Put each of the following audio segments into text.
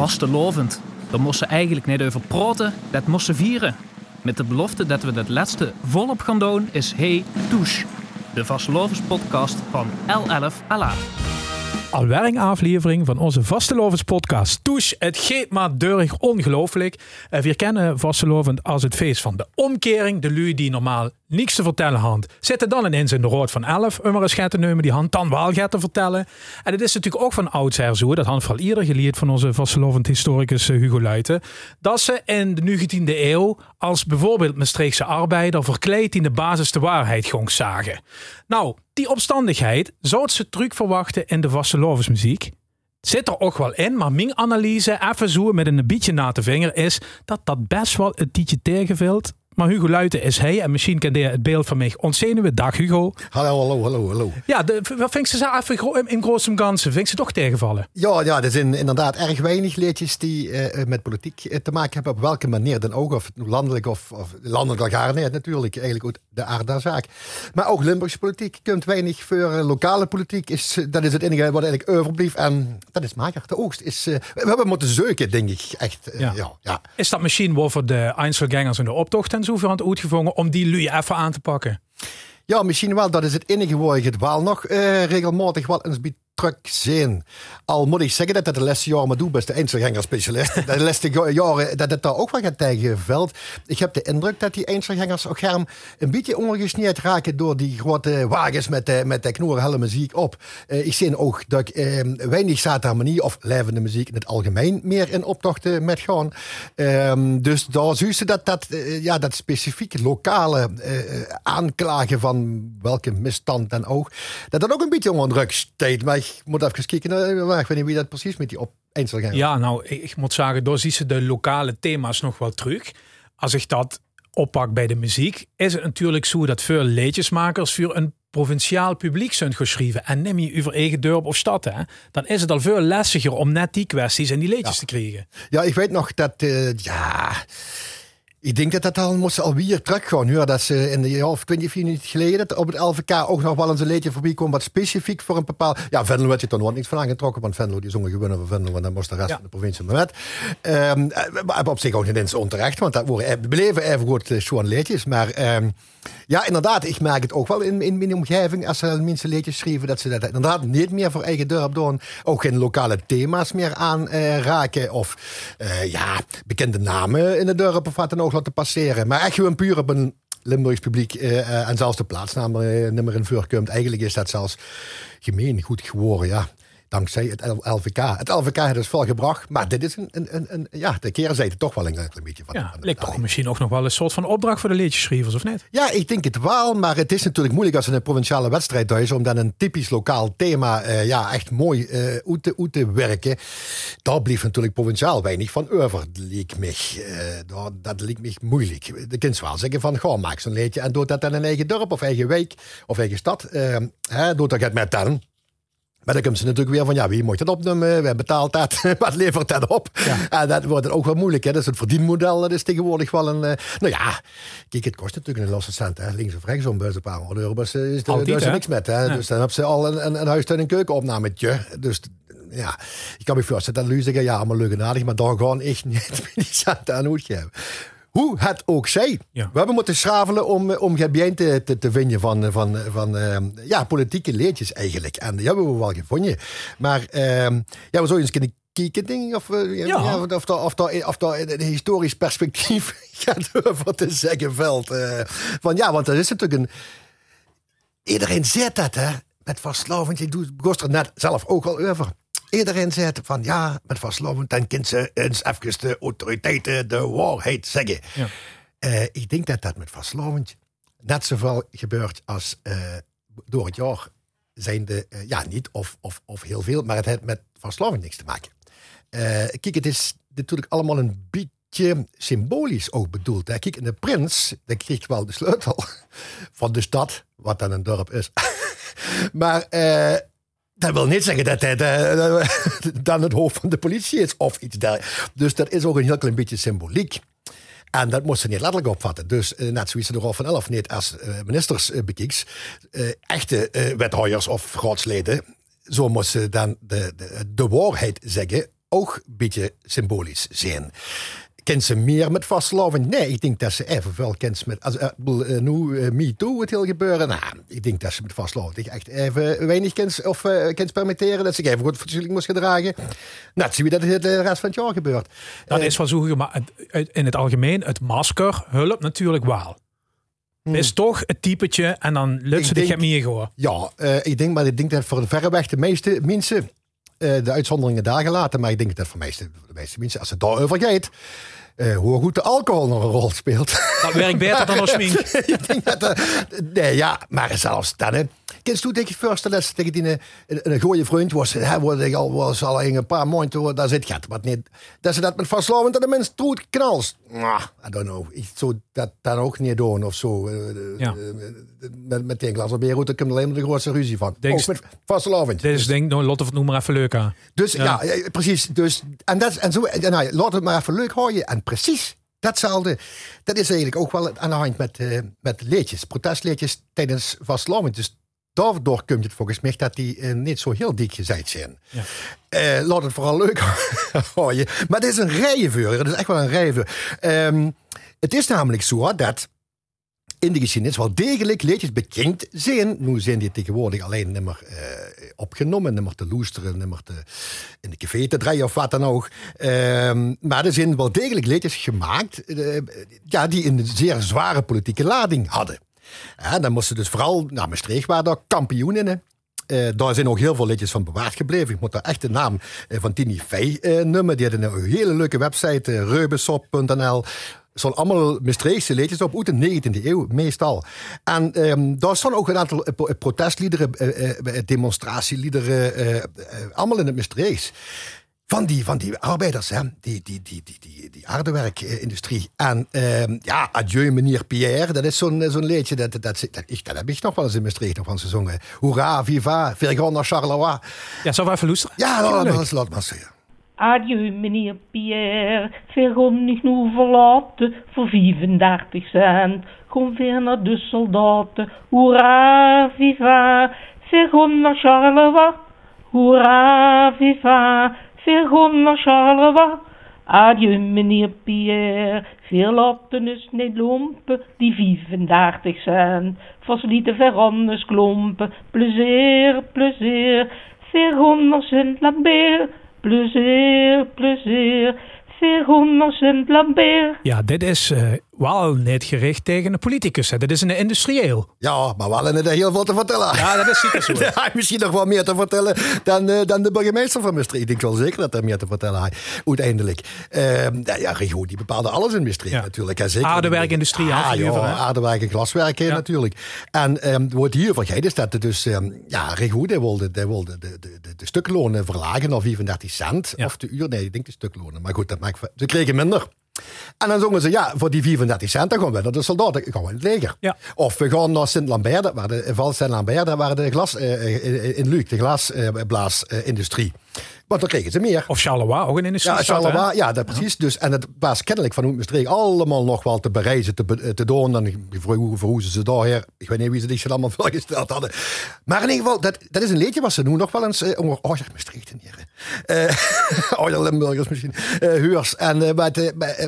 vastelovend. Daar moesten eigenlijk niet over praten, dat moesten vieren. Met de belofte dat we dat laatste volop gaan doen is Hey Touche. De vastelovens podcast van L11 Ala. Alweer aflevering van onze Vastelovens podcast. Toes, het geeft maar deurig ongelooflijk. Eh, We kennen Vastelovend als het feest van de omkering. De lui die normaal niks te vertellen hand, zitten dan ineens in de rood van 11 om maar eens te nemen die hand dan wel gaat te vertellen. En het is natuurlijk ook van oudsher zo, dat hand vooral ieder geleerd van onze Vastelovend historicus eh, Hugo Luiten, dat ze in de 19e eeuw als bijvoorbeeld Maastrichtse arbeider verkleed in de basis de waarheid gong zagen. Nou, die opstandigheid zou ze terug verwachten in de Vastelovensmuziek. Zit er ook wel in, maar mijn analyse, even zo met een beetje na te vinger, is dat dat best wel een tietje tegenvalt. Maar Hugo Luiten is hij en misschien kent hij het beeld van mij ontzenuwen. Dag Hugo. Hallo, hallo, hallo, hallo. Ja, de, wat vind je ze even in, in grootste ganzen? Vind je ze toch tegenvallen? Ja, ja, er zijn inderdaad erg weinig liedjes die eh, met politiek eh, te maken hebben. Op welke manier dan ook. Of het landelijk of, of landelijk al gaar nee, natuurlijk. Eigenlijk ook de aard der zaak. Maar ook Limburgse politiek. Je kunt weinig voor eh, lokale politiek. Is, eh, dat is het enige wat eigenlijk overblijft. En dat is mager. De oogst is... eh, we hebben moeten zeuken, denk ik. Echt. eh, Ja. ja. Ja, Is dat misschien voor de Einzelgangers in de optocht en zo voor aan het om die lui even aan te pakken? Ja, misschien wel. Dat is het enige waar het wel nog eh, regelmatig wel eens zijn. Al moet ik zeggen dat dat de laatste jaren maar doe, beste Einzelganger-specialist. de laatste jaren dat het daar ook wel gaat tegenveld. Ik heb de indruk dat die Einzelgangers ook een beetje ondergesneerd raken door die grote wagens met de, met de muziek op. Eh, ik zie ook dat ik eh, weinig zaterharmonie of levende muziek in het algemeen meer in optochten met gaan. Ehm, dus daar zie je dat, dat, eh, ja, dat specifieke lokale eh, aanklagen van welke misstand dan ook, dat dat ook een beetje onder druk staat. Maar ik moet even kijken, maar ik weet niet wie dat precies met die op Einzelganger. Ja, nou, ik, moet zeggen, door zie ze de lokale thema's nog wel terug. Als ik dat oppak bij de muziek, is het natuurlijk zo dat veel liedjesmakers voor een provinciaal publiek zijn geschreven. En neem je over eigen dorp of stad, hè, dan is het al veel lastiger om net die kwesties en die liedjes te krijgen. Ja, ik weet nog dat, eh, ja... Ik denk dat dat al moest alweer teruggaan. Ja, dat ze in de jaar of 20 minuten geleden op het LVK ook nog wel eens een liedje voorbij kwam wat specifiek voor een bepaald... Ja, Venlo had je toen nooit niks van aangetrokken, want Venlo die zongen gewonnen van Venlo en dan moest de rest Ja. van de provincie maar met. Ehm, eh, maar op zich ook niet eens onterecht, want dat worden, we beleven even goed eh, schoon liedjes. Maar ehm, ja, inderdaad, ik merk het ook wel in, in mijn omgeving als er mensen liedjes schrijven dat ze dat inderdaad niet meer voor eigen dorp doen. Ook geen lokale thema's meer aanraken of eh, ja, bekende namen in het dorp of wat dan ook laten passeren. Maar echt gewoon puur op een Limburgs publiek eh, eh, en zelfs de plaatsnaam er niet meer in voorkomt. Eigenlijk is dat zelfs gemeen goed geworden, ja. Dankzij het LVK. Het LVK heeft dus veel gebracht, maar dit is een, een, een, een ja, de toch wel een klein beetje van. Ja, lijkt toch misschien ook nog wel een soort van opdracht voor de liedjeschrijvers, of niet? Ja, ik denk het wel, maar het is natuurlijk moeilijk als een provinciale wedstrijd is om dan een typisch lokaal thema eh, ja, echt mooi eh uit, te, uit te werken. Daar blijft natuurlijk provinciaal weinig van over, me. Eh, dat, dat liep me moeilijk. De kind wel zeggen van, ga maak zo'n liedje en doe dat dan in eigen dorp of eigen wijk of eigen stad. Eh, hè, doe dat met dan. Maar dan komt ze natuurlijk weer van, ja, wie moet dat opnemen? Wij betaalt dat, wat levert dat op? En dat wordt dan ook wel moeilijk. Hè? Dat is het verdienmodel, dat is tegenwoordig wel een... eh, nou ja, kijk, het kost natuurlijk een losse cent. Hè? Links of rechts om bij een paar honderd euro. Is er, er niks met. Hè? Ja. Dus dan hebben ze al een, een, een huis- en keukenopnametje. Dus ja, ik kan me voorstellen dat jullie zeggen, ja, allemaal leuk en aardig, maar daar gewoon echt niet die cent aan uitgeven. Hoe het ook zij. Ja. We hebben moeten schravelen om, eh, om te, te, te vinden van, van, van eh, ja, politieke leedjes eigenlijk. En die hebben we wel gevonden. Maar ehm, ja, we zouden eens kunnen kijken, denk ik, of, eh, ja. Ja. of, daar, of, daar, of daar in een historisch perspectief gaat over te zeggen veld. eh. van ja, want dat is natuurlijk een... Iedereen zegt dat, hè. Met verslaving. Je doet er net zelf ook al over. Iedereen zegt van ja, met verslaving, dan kunnen ze eens even de autoriteiten de waarheid zeggen. Ja. Eh, ik denk dat dat met verslaving net zoveel gebeurt als eh, door het jaar zijn de, eh, ja, niet of, of, of heel veel, maar het heeft met verslaving niks te maken. Kijk, het is natuurlijk allemaal een beetje symbolisch ook bedoeld. Hè. Kijk, en de prins, die kreeg wel de sleutel van de stad, wat dan een dorp is. maar eh, dat wil niet zeggen dat hij dan het hoofd van de politie is of iets dergelijks. Dus dat is ook een heel klein beetje symboliek. En dat moest ze niet letterlijk opvatten. Dus eh, net zoals ze de rol van elf niet als eh, ministers eh, echte wethouders of raadsleden, zo moesten ze dan de, de, de waarheid zeggen ook een beetje symbolisch zijn. Kent ze meer met vastloving? Nee, ik denk dat ze evenveel kent met. Als, uh, nu uh, Me Too het heel gebeuren. Nou, ik denk dat ze met vastloving echt even weinig kent of uh, kent permitteren. Dat ze even goed fatsoenlijk moest gedragen. Nou, zie je dat het de rest van het jaar gebeurt. Dat is wel zo, maar in het algemeen, het masker hulp natuurlijk wel. Hmm. Is toch het typetje en dan lukt ze de chemie gewoon. Ja, ik denk, maar ik denk dat voor de verreweg de meeste mensen de uitzonderingen daar gelaten. Maar ik denk dat voor de meeste, de meeste mensen, als het daarover gaat, uh, hoe goed de alcohol nog een rol speelt. Dat werkt beter dan als smink. uh, nee, ja, maar zelfs dan. Kennst ik eerste les tegen die een, een, goede vriend was. Hij wordt al was al een paar maanden daar zit gaat, maar niet dat ze dat met vastlovend dat de mens troet knals. Ah, I don't know. Ik zou dat dan ook niet doen of zo. Uh, ja. met, met een glas bier, dan komt alleen maar de grootste ruzie van. Denk, ook met vastlovend. Dit is denk Lotte noem maar even leuk aan. Dus ja, ja precies. Dus, en, dat, en zo, en, nou, laat het maar even leuk houden. En precies Datzelfde, dat is eigenlijk ook wel aan de hand met, uh, met leedjes, protestleedjes tijdens vastlovend. Dus daardoor kun je het volgens mij dat die uh, niet zo heel dik gezegd zijn. Ja. Uh, laat het vooral leuk houden. Maar het is een rijenvuur, het is echt wel een rijenvuur. Um, het is namelijk zo dat in de geschiedenis wel degelijk leedjes bekend zijn. Nu zijn die tegenwoordig alleen nimmer uh, opgenomen, nimmer te loesteren, nimmer te, in de café te draaien of wat dan ook. Uh, maar er zijn wel degelijk leedjes gemaakt ja, die een zeer zware politieke lading hadden. Ja, dan moesten dus vooral, nou Maastricht waren daar. Uh, daar zijn ook heel veel liedjes van bewaard gebleven. Ik moet daar echt de naam uh, van Tini Fey uh. Die hadden een hele leuke website, reubesop.nl zijn allemaal Maastrichtse liedjes op uit de 19e eeuw, meestal. En um, daar staan ook een aantal protestliederen, demonstratieliederen, allemaal in het Maastrichts van die, van die arbeiders, hè? Die, die, die, die, die, die aardewerkindustrie. En uh, ja, adieu meneer Pierre, dat is zo'n zo'n liedje, dat, dat, dat, ik, dat heb ik nog wel eens in Maastricht nog van gezongen. Hoera, viva, Vergon naar Charleroi. Ja, zullen we even luisteren? Ja, laat maar eens, laat maar zeggen. Adieu meneer Pierre, Vergon niet nu verlaten voor 35 cent. Kom weer naar de soldaten, hoera, viva, Vergon naar Charleroi. Hoera, viva, Vergonner Charleroi. Adieu, meneer Pierre. Veel laten is niet lompen, die 35 cent. Facilite veranders klompen. Plezier, plezier. Vergonner Sint-Lambert. Plezier, plezier. Vergonner Sint-Lambert. Ja, dit is uh, wel niet gericht tegen een politicus. Hè. Dit is een industrieel. Ja, maar wel er heel veel te vertellen. Ja, dat is zeker zo. Hij misschien nog wel meer te vertellen dan, uh, dan de burgemeester van Maastricht. Ik denk wel zeker dat hij meer te vertellen heeft. Uiteindelijk. Uh, ja, Rigo, die bepaalde alles in Maastricht ja. natuurlijk. Hè. Zeker aardewerkindustrie. Ah, ja, aardewerk en glaswerken ja. natuurlijk. En um, wordt hier vergeten is dat dus... Um, ja, Rigo, die wilde, die wilde de, de, de, de stuklonen verlagen naar 35 cent. Of de uur. Nee, ik denk de stuklonen. Maar goed, dat maakt, ze kregen minder. En dan zongen ze, ja, voor die 34 cent, dan gaan we naar de soldaten, gaan we in het leger. Ja. Of we gaan naar Sint-Lambert, waar de Val Sint-Lambert, waren de glas, uh, in Luc, de glasblaasindustrie. Want dan kregen ze meer. Of Charleroi, ook een industrie. Ja, Charleroi, ja, dat precies. Dus, en het was kennelijk van Maastricht allemaal nog wel te bereizen, te, te doen. Dan verhoezen ze daar Ik weet niet wie ze zich allemaal voorgesteld hadden. Maar in ieder geval, dat, dat is een liedje wat ze nu nog wel eens... Uh, oh, ja, Maastricht. Uh, oh, Limburgers misschien. Uh, huurs. En, uh, wat,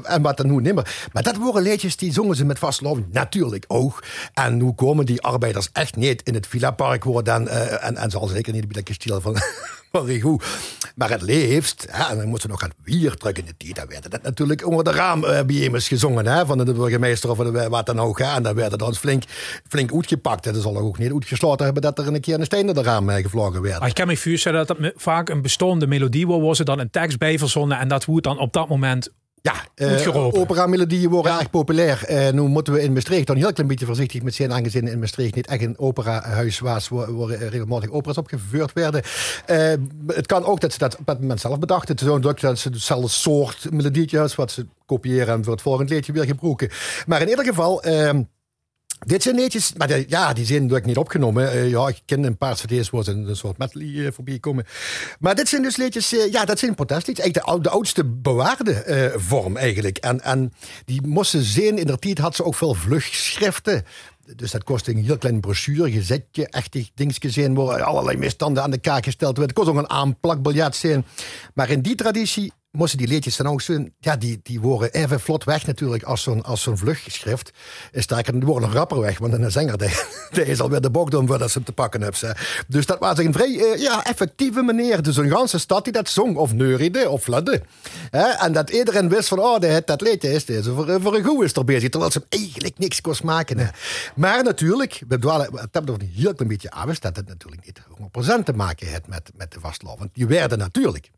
en wat dan nu niet meer. Maar dat waren liedjes die zongen ze met vastlopen. Natuurlijk ook. En nu komen die arbeiders echt niet in het Villa Park worden. En, en, en zal zeker niet bij de kasteel van goed. Maar het leeft, hè, en dan moeten we nog gaan weer in de tijd. Dan werd het natuurlijk onder de raam uh, gezongen hè, van de burgemeester of de, wat dan ook. En dan werd het flink, flink uitgepakt. En dat zal ook niet uitgesloten hebben dat er een keer een steen in de raam uh, gevlogen werd. Maar ik kan me voorstellen dat het vaak een bestående melodie was, er dan een tekst bij verzonnen en dat wordt dan op dat moment ja, uh, opera-melodieën worden erg populair. Uh, nu moeten we in Maastricht dan een heel klein beetje voorzichtig met zijn, aangezien in Maastricht niet echt een operahuis was waar, waar regelmatig operas opgevoerd werden. Uh, het kan ook dat ze dat op dat moment zelf bedachten. Het is ook dat ze hetzelfde soort melodietjes wat ze kopiëren en voor het volgende liedje weer gebruiken. Maar in ieder geval. Ehm, dit zijn netjes, maar ja, die zijn natuurlijk niet opgenomen. Uh, ja, ik ken een paar cd's waar een soort medley uh, voorbij komen. Maar dit zijn dus liedjes, uh, ja, dat zijn protestliedjes. Eigenlijk de, oudste bewaarde vorm eigenlijk. En, en die moesten zien, in de tijd had ze ook veel vlugschriften. Dus dat kost een heel klein brochure, gezetje, echt dingetjes zijn waar allerlei misstanden aan de kaak gesteld. Het kost ook een aanplakbiljet zijn. Maar in die traditie moesten die liedjes dan ook ja, die, die worden even vlot weg natuurlijk als zo'n als zo'n vluggeschrift. Sterker, die worden nog rapper weg, want een zanger die, die is alweer de bok doen voordat ze te pakken hebben. Dus dat was een vrij eh, ja, effectieve meneer. Dus een ganse stad die dat zong, of neuriede, of fladde. En dat iedereen wist van, oh, dat, dat liedje is deze voor, voor een goed is er bezig, terwijl ze eigenlijk niks kost maken. Hè. Maar natuurlijk, we dwalen, het hebben er een heel klein beetje af, dat het natuurlijk niet 100% te maken heeft met, met de vastloop. Want die werden natuurlijk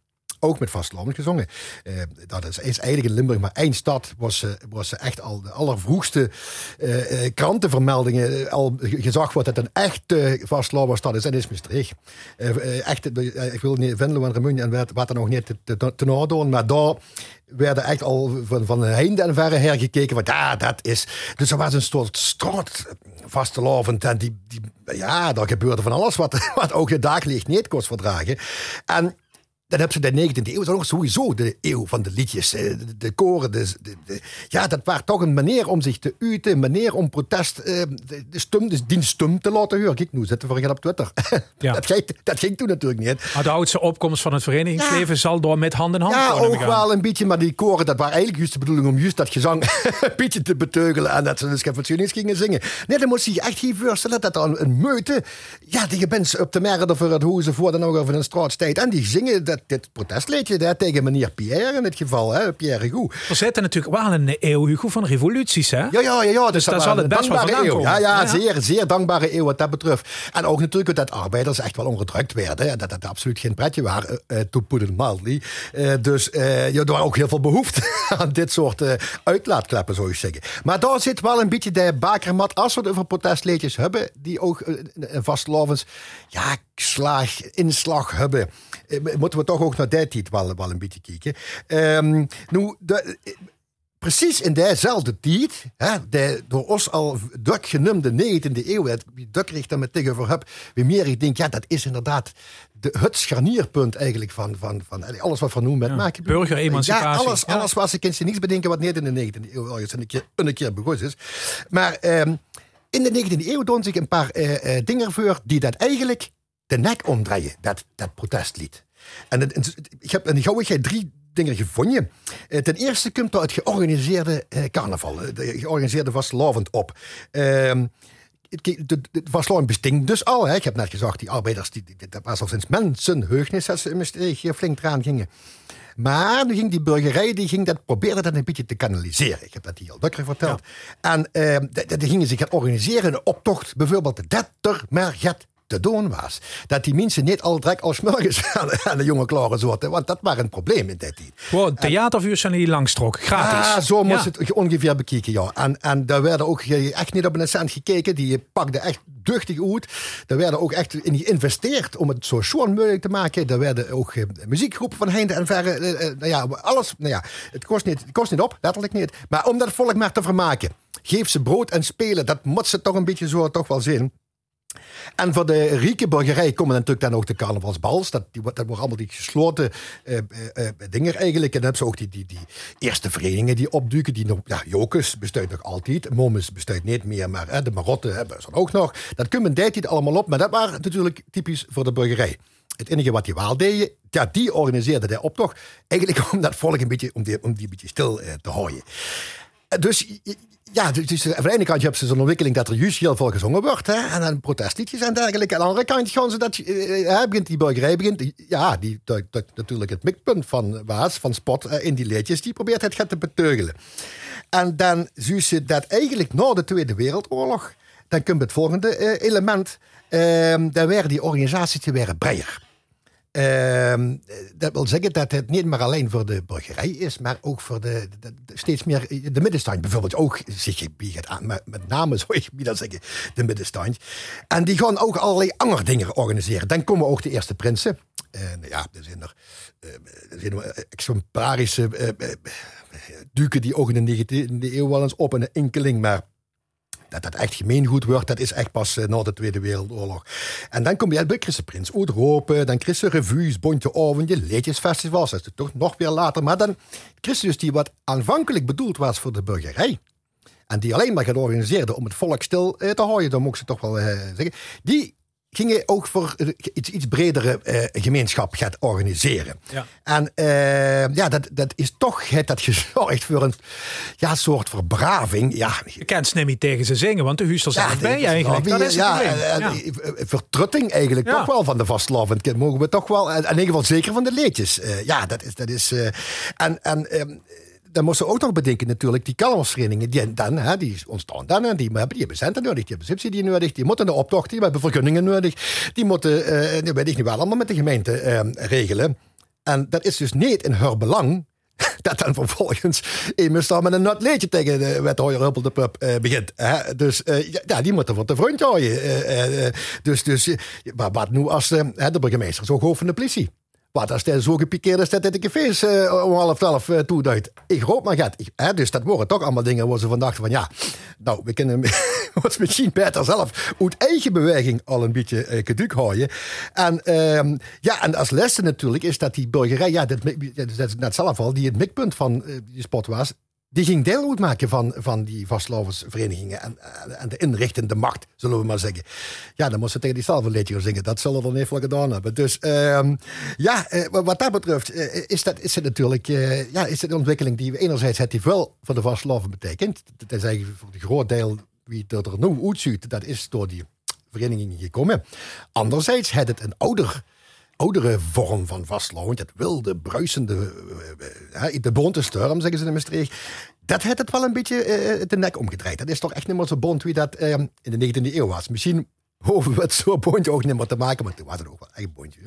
ook met vastlandelijk gezongen. Uh, dat is, is, eigenlijk in Limburg maar één stad was, uh, was echt al de allervroegste uh, krantenvermeldingen al gezag wordt dat een echte vastloperstad is. En is Maastricht. echt, ik wil niet Venlo en Remun en wat er nog niet te, te, doen, maar daar werden echt al van, van heinde en verre hergekeken. Van ja, dat is. Dus er was een soort straat vastelovend. En die, die, ja, daar gebeurde van alles wat, wat ook je daglicht niet kost verdragen. En dan heb ze de 19e eeuw, nog sowieso de eeuw van de liedjes, de, de koren. De, de, ja, dat was toch een manier om zich te uiten, een manier om protest, eh, de, stum, de die stum te laten horen. Kijk, nu zitten we op Twitter. Ja. dat, ging, dat ging toen natuurlijk niet. Maar de oudste opkomst van het verenigingsleven zal door met hand in hand Ja, ook wel een beetje, maar die koren, dat was eigenlijk juist de bedoeling om juist dat gezang een beetje te beteugelen en dat ze dus geen gingen zingen. Nee, dan moest je echt hier voorstellen dat dan een meute, ja, die mensen op de merden voor het hoezen voor dan over een straatstijd en die zingen dat dit protestliedje hè, tegen meneer Pierre in dit geval, hè, Pierre Goed. We zitten natuurlijk wel in een eeuw, Hugo, van revoluties, hè? Ja, ja, ja. ja dus, dat, zal het best wel eeuw. Ja, ja, Zeer, zeer dankbare eeuw wat dat betreft. En ook natuurlijk dat arbeiders echt wel onderdrukt werden. Dat dat absoluut geen pretje waren, uh, to put it mildly. Uh, dus uh, ja, er was ook heel veel behoefte aan dit soort uh, uitlaatkleppen, zou je zeggen. Maar daar zit wel een beetje de bakermat, als we het over protestliedjes hebben, die ook vastlovens, ja, slag, inslag hebben. Moeten we toch ook naar die tijd wel, wel een beetje kijken. Um, nu, de, precies in diezelfde tijd, hè, de door ons al druk genoemde 19e eeuw, wie druk ik daar met tegenover heb, wie meer ik denk, ja, dat is inderdaad de, het scharnierpunt eigenlijk van, van, van alles wat van noemen met ja, maken. Burgeremancipatie. Ja, alles, alles ze kunnen niets bedenken wat niet in de 19e eeuw al een keer, een keer begonnen is. Maar um, in de 19e eeuw doen zich een paar uh, uh, dingen voor die dat eigenlijk de nek omdraaien, dat, dat protestlied. En ik heb een gauwigheid drie dingen gevonden. Eh, ten eerste komt er het georganiseerde eh, carnaval, eh, de georganiseerde vastelavond op. Uh, de, vastelavond bestinkt dus al. Hè. Ik heb net gezegd, die arbeiders, die, dat was al sinds mensenheugnis dat ze in Maastricht flink eraan gingen. Maar nu ging die burgerij, die ging dat, probeerde dat een beetje te kanaliseren. Ik heb dat hier al dukker verteld. En uh, die gingen zich gaan organiseren, een optocht, bijvoorbeeld de er gaat te doen was. Dat die mensen niet al direct als morgens aan, de jonge klaren zochten. Want dat was een probleem in die tijd. Wow, theatervuur zijn die langstrok, gratis. Ja, zo moest het ongeveer bekijken, ja. En, en daar werden ook echt niet op een cent gekeken. Die pakte echt duchtig uit. Daar werden ook echt in geïnvesteerd om het zo schoon mogelijk te maken. Er werden ook eh, muziekgroepen van heinde en verre. Eh, eh, nou ja, alles. Nou ja, het kost, niet, het kost niet op, letterlijk niet. Maar om dat volk maar te vermaken. Geef ze brood en spelen. Dat moet ze toch een beetje zo toch wel zien. En voor de rieke burgerij komen natuurlijk dan ook de carnavalsbals. Dat, die, dat worden allemaal die gesloten uh, uh, dingen eigenlijk. En dan hebben ze ook die, die, die eerste verenigingen die opduiken. Die nog, ja, Jokus bestaat nog altijd. Momus bestaat niet meer, maar de Marotte hebben ze ook nog. Dat kunnen deed niet allemaal op. Maar dat waren natuurlijk typisch voor de burgerij. Het enige wat die wel deden, ja, die organiseerde de optocht. Eigenlijk om dat volk een beetje, om die, om die beetje stil te houden. Dus ja, dus aan de ene kant heb ze zo'n ontwikkeling dat er juist heel veel gezongen wordt. Hè, en dan protestliedjes en dergelijke. Aan de andere kant gaan ze dat, uh, begint die burgerij, begint, ja, die, natuurlijk het mikpunt van Waas, van Spot uh, in die liedjes, die probeert het gaat te beteugelen. En dan zie je dat eigenlijk na de Tweede Wereldoorlog, dan komt het volgende element. Ehm, dan werden die organisaties breder. Uh, dat wil zeggen dat het niet maar alleen voor de burgerij is, maar ook voor de, steeds meer de middenstand bijvoorbeeld ook zich biedt aan. Met, name zou ik dat zeggen, de middenstand. En die gaan ook allerlei andere dingen organiseren. Dan komen ook de eerste prinsen. En ja, er zijn er, uh, er zijn exemplarische uh, duken die ook in de 19e eeuw wel eens op een enkeling, maar dat dat echt gemeengoed wordt, dat is echt pas uh, na de Tweede Wereldoorlog. En dan kom je bij Christen Prins Oudropen, dan Christen Revues, Bontje Ovendje, Leedjesfestivals, dat is toch nog weer later. Maar dan Christus die wat aanvankelijk bedoeld was voor de burgerij, En die alleen maar georganiseerd om het volk stil eh, te houden, dan moet ik ze toch wel eh, zeggen. Die gingen ook voor eh, iets, iets bredere eh, gemeenschap gaat organiseren. Ja. En eh, ja, dat, dat is toch het dat gezorgd voor een ja, soort verbraving. Ja, Je kent Snimmy tegen ze zingen, want de huis er ja, bij je eigenlijk. Dat is ja, vertrutting eigenlijk toch wel van de vastlovend kind. Mogen we toch wel, en in ieder geval zeker van de leedjes. Eh, ja, dat is, dat is eh, en, en ehm, dan moesten we ook nog bedenken natuurlijk, die kalmersverenigingen, die, dan, hè, die ontstaan dan, die hebben, die hebben centen nodig, die hebben subsidie nodig, die moeten de optocht, die hebben vergunningen nodig, die moeten, eh dat ik niet wel, allemaal met de gemeente ehm, regelen. En dat is dus niet in haar belang dat dan vervolgens iemand daar met een nat leedje tegen de wethouder Huppel de eh, begint. Hè? Dus eh, ja, die moeten voor de vriend houden. Dus, dus maar wat nu als de burgemeester zo hoofd van de politie? Wat als hij zo gepikeerd is dat de cafés eh, om half twaalf uh, toeduidt? Ik hoop maar gaat. Dus dat worden toch allemaal dingen waar ze van dachten van ja, nou, we kunnen ons misschien beter zelf uit eigen beweging al een beetje uh, geduik houden. En ehm, ja, en als leste natuurlijk is dat die burgerij, ja, dat, dat is net zelf al, die het mikpunt van uh, die spot was, die ging deel uitmaken van, van die vastloversverenigingen en, en, de inrichtende macht, zullen we maar zeggen. Ja, dan moesten ze tegen die zelf zingen. Dat zullen we dan even gedaan hebben. Dus um, ja, uh, wat dat betreft uh, is, dat, is het natuurlijk uh, ja, is het een ontwikkeling die enerzijds het die wel voor de vastloven betekent. Dat is eigenlijk voor een groot deel wie er nu uitziet, dat is door die verenigingen gekomen. Anderzijds had het een ouder oudere vorm van vastloon, dat wilde, bruisende, uh, de bontenstorm, zeggen ze in Maastricht. Dat heeft het wel een beetje de nek omgedraaid. Dat is toch echt niet meer zo bond wie dat in de 19e eeuw was. Misschien hoeven we het zo'n bondje ook niet meer te maken, maar toen was het ook wel eigen bondje.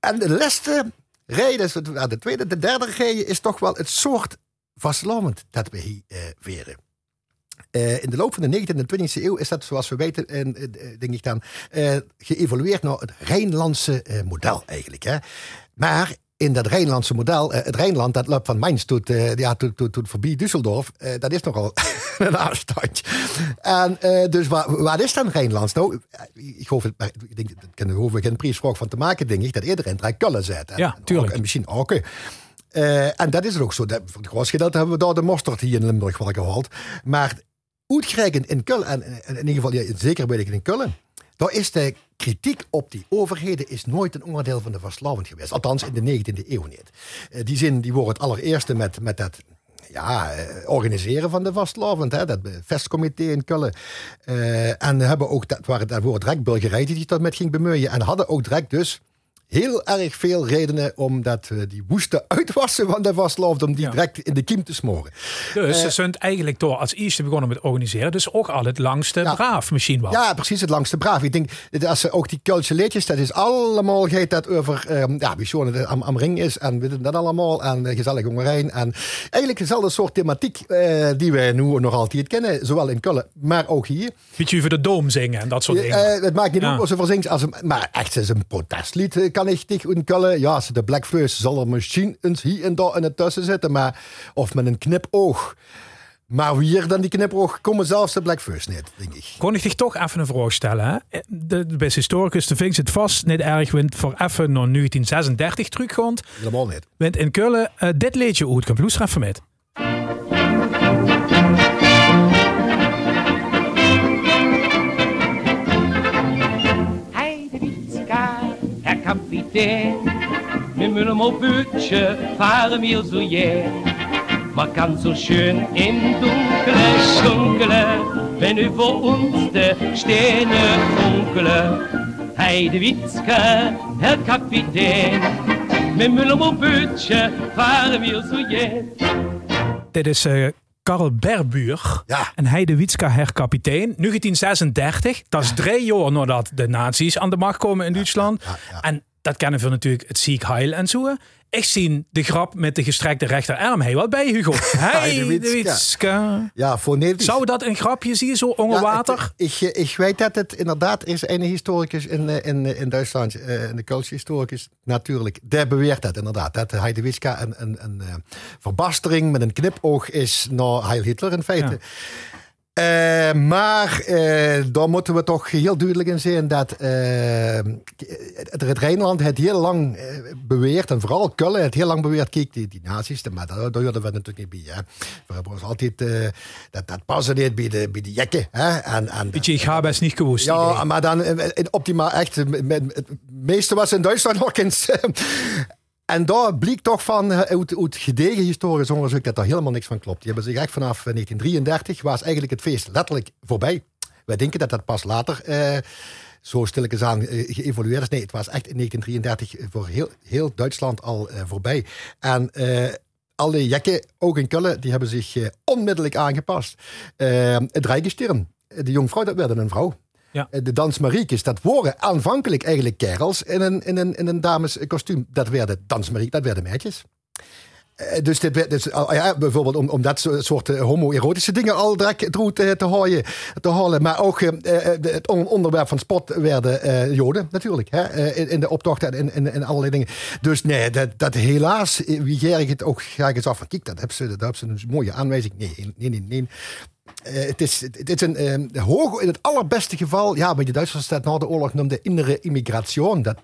En de laatste rij, de tweede, de derde rij is toch wel het soort vastlovend dat we hier uh, veren. Uh, in de loop van de 19e en 20e eeuw is dat, zoals we weten, uh, denk ik dan, uh, geëvolueerd naar het Rijnlandse model eigenlijk. Hè. Maar in dat Rijnlandse model, het Rijnland, dat loopt van Mainz tot, ja, tot, tot, tot voorbij Düsseldorf, dat is nogal een afstandje. En dus wat, wat is dan Rijnlands? Nou, ik geloof, ik denk, daar hoeven we geen prijsvraag van te maken, denk ik, dat iedereen het Kullen zet. En, ja, tuurlijk. Ook, en misschien ook. En dat is het ook zo. Dat, voor het grootste gedeelte hebben we daar de mosterd hier in Limburg wel gehaald. Maar uitgerekend in Kullen, en, in ieder geval ja, zeker weet ik in Kullen, daar is de kritiek op die overheden is nooit een onderdeel van de vastlovend geweest. Althans in de 19e eeuw niet. Uh, die zin die wordt het allereerste met, met dat ja, uh, organiseren van de vastlovend, hè, dat vestcomité in Kullen. Uh, en hebben ook, dat waren daarvoor direct burgerij die zich daarmee ging bemoeien. En hadden ook direct dus heel erg veel redenen om dat, uh, die woeste uitwassen van de vastloofd, om die ja. direct in de kiem te smoren. Dus ze uh, zijn eigenlijk door als eerste begonnen met organiseren, dus ook al het langste ja, braaf misschien wel. Ja, precies, het langste braaf. Ik denk, als ze ook die Kultse leedjes, dat is allemaal, gaat dat over, um, ja, wie het am, am, ring is, en we doen dat allemaal, en uh, gezellig hongerijn, en eigenlijk dezelfde soort thematiek die wij nu nog altijd kennen, zowel in Kullen, maar ook hier. Beetje over de doom zingen en dat soort dingen. het maakt niet ja. uit als ze verzingt, als een, maar echt is een protestlied kan ik niet in Kullen. Ja, ze de Blackfleurs zal er misschien eens hier en daar in het tussen zitten. Maar, of met een knipoog. Maar wie dan die knipoog komen zelfs de Blackfleurs niet, denk ik. Kon ik zich toch even een vraag stellen? Hè? De, de beste historicus de Vink zit vast niet erg wint voor even naar 1936 terugkomt. Helemaal niet. Wint in Kullen uh, dit leedje uit. Kan Bloes even met. Kapitein. Wir müssen mal Bötchen fahren wir so jäh. Man kann so schön im Dunkle schunkeln, wenn über uns de Sterne funkeln. Heidewitzka, Herr Kapitän, müssen mal Bötchen fahren wir so jäh. Dit is uh, Karl Berbuur ja. en hij de Witska herkapitein. 1936, dat is drie jaar nadat de nazi's aan de macht komen in Duitsland. Ja, ja, en dat kennen we natuurlijk het ziek heil en zo. Ik zie de grap met de gestrekte rechterarm. Hij wat bij Hugo. Hij de Witska. Ja, fonetisch. Zou dat een grapje zien, zo onder water? Ja, ik, ik weet dat het inderdaad is een historicus in, in, in Duitsland, een Koolse historicus, natuurlijk. Der beweert dat inderdaad. Dat Heide Witska een, een, een, een verbastering met een knipoog is naar Heil Hitler in feite. Ja. Eh, maar eh, daar moeten we toch heel duidelijk in zijn dat eh, het, het Rijnland het heel lang beweert, en vooral Kullen het heel lang beweert, kijk, die, die nazi's, maar daar, daar hoorden we natuurlijk niet bij. Hè. We hebben ons altijd, dat, dat passen niet bij de, bij de jekken. Hè. En, en, Beetje, ik ga best niet gewoest. ja, maar dan optimaal echt. Het meeste was in Duitsland nog eens. En daar bleek toch van, eh, uit, uit gedegen historisch onderzoek, dat daar helemaal niks van klopt. Die hebben zich echt vanaf 1933, was eigenlijk het feest letterlijk voorbij. Wij denken dat dat pas later eh, zo stilletjes aan eh, geëvolueerd is. Nee, het was echt in 1933 voor heel, heel Duitsland al eh, voorbij. En eh, alle jekken, ook in Kullen, die hebben zich eh, onmiddellijk aangepast. Eh, het Rijkestern, de jongvrouw, dat werd een vrouw. Ja. Eh, De dansmariekes, dat waren aanvankelijk eigenlijk kerels in een, in een, in een dameskostuum. Dat werden dansmariek, dat werden meisjes. Eh, Dus, dit, dus ja, bijvoorbeeld om, om dat so- soort eh, homoerotische dingen al direct te, te, te halen. Maar ook het on- onderwerp van spot werden eh, Joden natuurlijk. Hè, in, de optocht en in, in, allerlei dingen. Dus nee, dat, dat helaas, wie gerg het ook graag eens af van, kijk, dat hebben ze, dat hebben ze een mooie aanwijzing. Nee, nee, nee, nee. Eh, het, is, het is een eh, hoog, in het allerbeste geval, ja, wat de Duitsers dat na de oorlog noemden innere immigratie. Dat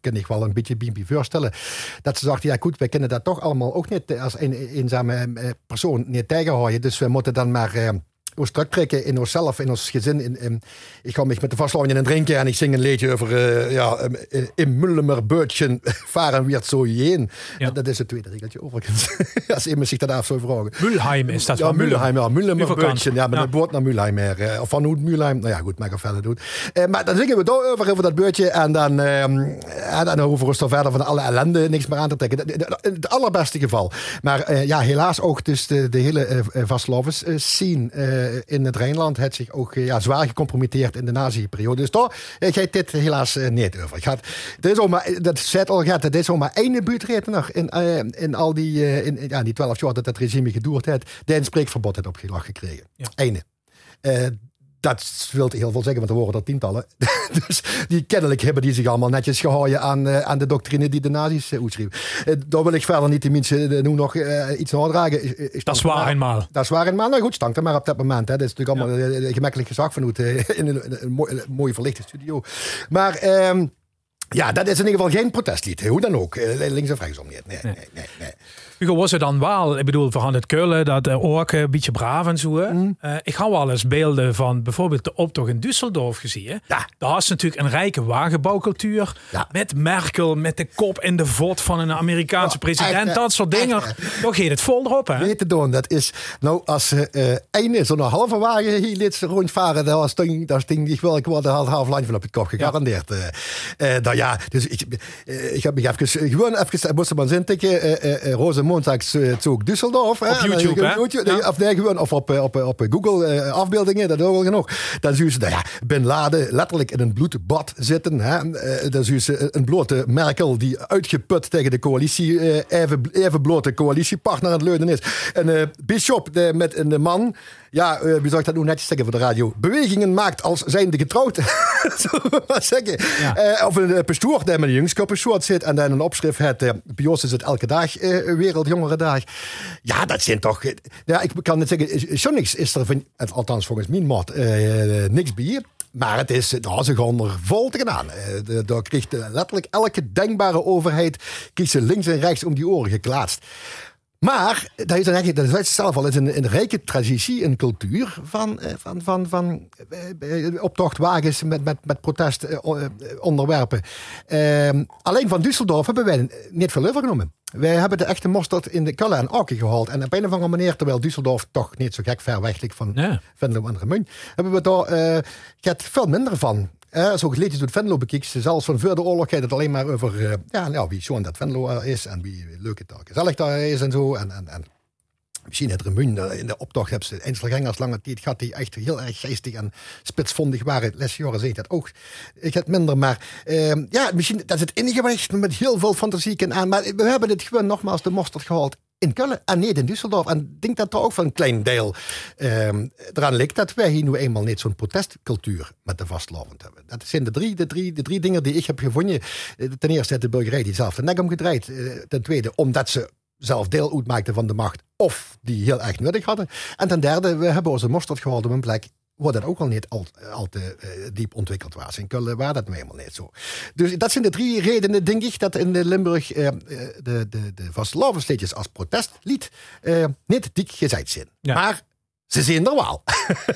kan ik wel een beetje bij voorstellen. Dat ze dachten, ja goed, wij kunnen dat toch allemaal ook niet als een eenzame eh, persoon niet tegenhouden. Dus we moeten dan maar eh, ons terugtrekken in onszelf, in ons gezin. In, in- ik ga me met de vasthouden en drinken en ik zing een liedje over, eh, ja, eh, in Mullemerbeutchen varen weer zo heen. Ja. Dat is het tweede regeltje overigens. als iemand zich dat af zou vragen. Mulheim is dat Ja, Mulheim, ja. Mulheim, ja, met Ja. een boot naar Mulheim. eh, Of van hoe Mulheim. Nou ja, goed, mag ik verder doen. Maar dan zingen we door over, dat beurtje. En dan, ehm, en dan hoeven we ons er verder van alle ellende niks meer aan te trekken. Dat- Het allerbeste geval. Maar ja, helaas ook dus de, de hele scene eh, in het Rijnland heeft zich ook eh, ja, zwaar gecompromitteerd in de nazi-periode. Dus daar eh, gaat dit helaas eh, niet over. Gaat, er is ook maar, dat zei het al gaat, er is ook maar één buurtretener in, eh, in al die, eh, in, in- ja, die twaalf jaar dat het regime geduurd heeft, die een spreekverbod heeft opgelag gekregen. Ja. Einde. Eh, dat wil heel veel zeggen, want er worden er tientallen. dus die kennelijk hebben die zich allemaal netjes gehouden aan, eh, aan de doctrine die de nazi's uh, uitschreven. Eh, daar wil ik verder niet de mensen eh, nu nog eh, iets nadragen. Is- is- Dat is waar eenmaal. Dat is waar eenmaal. Nou goed, stank er maar op dat moment. Hè. Dat is natuurlijk allemaal eh, gemakkelijk gezag vanuit eh, in een, een, een mooi- een mooie verlichte studio. Maar... ehm, ja, dat is in ieder geval geen protestlied. Hoe dan ook. Eh, Links of rechtsom niet. Nee, nee, nee. nee. Hugo, was het dan wel, ik bedoel, van het Keulen, dat eh, ook een beetje braaf en zo. Mm. Eh, ik had wel eens beelden van bijvoorbeeld de optocht in Düsseldorf gezien. Ja. Daar is natuurlijk een rijke wagenbouwcultuur. Ja. Met Merkel, met de kop in de vod van een Amerikaanse Ja, president. echt, dat soort dingen. Toch gaat het vol erop, hè? Weet te doen, dat is... Nou, als ze eh één zo'n halve wagen hier liet ze rondvaren, dan was ding, dat ding niet wel, ik word een half, half van op het kop gegarandeerd. Eh, eh, nou ja, dus ik, eh, ik heb me even, gewoon even, ik moest er maar zin tikken, eh, eh, eh, Roze Uh, Zug Düsseldorf. hè. Op YouTube, hè? eh, YouTube, Ja. Of nee, gewoon, of op, eh, op, eh, op Google eh, afbeeldingen, dat is ook wel genoeg. Dan zie je ze, nou ja, Bin Laden letterlijk in een bloedbad zitten. Hè. Eh, dan zie je ze een blote Merkel die uitgeput tegen de coalitie, eh, even, even blote coalitiepartner aan het leunen is. En eh Bishop de, met een man, ja, eh, wie zou ik dat nu netjes zeggen voor de radio? Bewegingen maakt als zijnde getrouwd. Zullen we maar zeggen. Ja. Eh, of een uh, pastoor die met een jongskoppenshoort zit en dan een opschrift heeft. eh, bij ons is het elke dag eh Wereldjongerendag. Ja, dat zijn toch... eh, ja, ik kan het zeggen, is- zo niks is er, van, althans volgens mijn maat, eh, niks bij. Maar het is, nou, ze gaan er vol tegenaan. Eh, Daar eh, letterlijk elke denkbare overheid kiest ze links en rechts om die oren geklaatst. Maar dat is dan eigenlijk, dat is zelf al, een, een rijke traditie, een cultuur van, eh, van, van, van eh, eh, optochtwagens met, met, met protestonderwerpen. Ehm alleen van Düsseldorf hebben wij niet veel overgenomen. Wij hebben de echte mosterd in de Kulle en Aken gehaald. En op een of andere manier, terwijl Düsseldorf toch niet zo gek ver weg ligt van Nee. Venlo en Remun, hebben we daar gaat veel minder van. Eh, zo geleden doet Venlo bekijkt, zelfs van voor de oorlog gaat het alleen maar over eh, ja, nou, wie schoon dat Venlo er is en wie leuk het daar gezellig daar is en zo. En, en, en misschien het Remun eh, in de optocht hebben ze Einzelgangers lange tijd gehad die echt heel erg geestig en spitsvondig waren. Lesjaren zei ik dat ook. Ik het minder, maar eh, ja, misschien dat is het ik met heel veel fantasie kan aan. Maar we hebben het gewoon nogmaals de mosterd gehaald in Köln en niet in Düsseldorf. En ik denk dat er ook van een klein deel ehm eraan ligt dat wij hier nu eenmaal niet zo'n protestcultuur met de vastlovend hebben. Dat zijn de drie, de, drie, de drie dingen die ik heb gevonden. Eh, Ten eerste de burgerij die zelf de nek omgedraaid. Eh, Ten tweede, omdat ze zelf deel uitmaakten van de macht of die heel erg nuttig hadden. En ten derde, we hebben onze mosterd gehouden op een plek waar dat ook al niet al, al te eh, diep ontwikkeld was. In Keulen waar dat helemaal niet zo. Dus dat zijn de drie redenen, denk ik, dat in Limburg eh, eh, de, de, de vastelavondsliedjes als protestlied eh, niet dik gezegd zijn. Ja. Maar ze zijn er wel.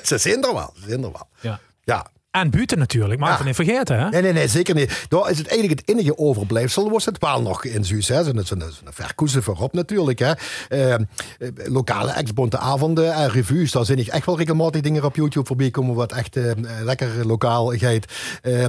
ze zijn er wel. Ze zijn er wel. Ja. Ja. En buiten natuurlijk, maar Ja. niet vergeten. Hè? Nee, nee, nee, zeker niet. Daar is het eigenlijk het enige overblijfsel, was het wel nog in Zuus. hè. Zo'n zo'n verkoezen voorop natuurlijk. Hè. Eh, eh, lokale ex-bonte avonden en revues, daar zijn echt wel regelmatig dingen op YouTube voorbij komen wat echt eh, lekker lokaal gaat. Uh.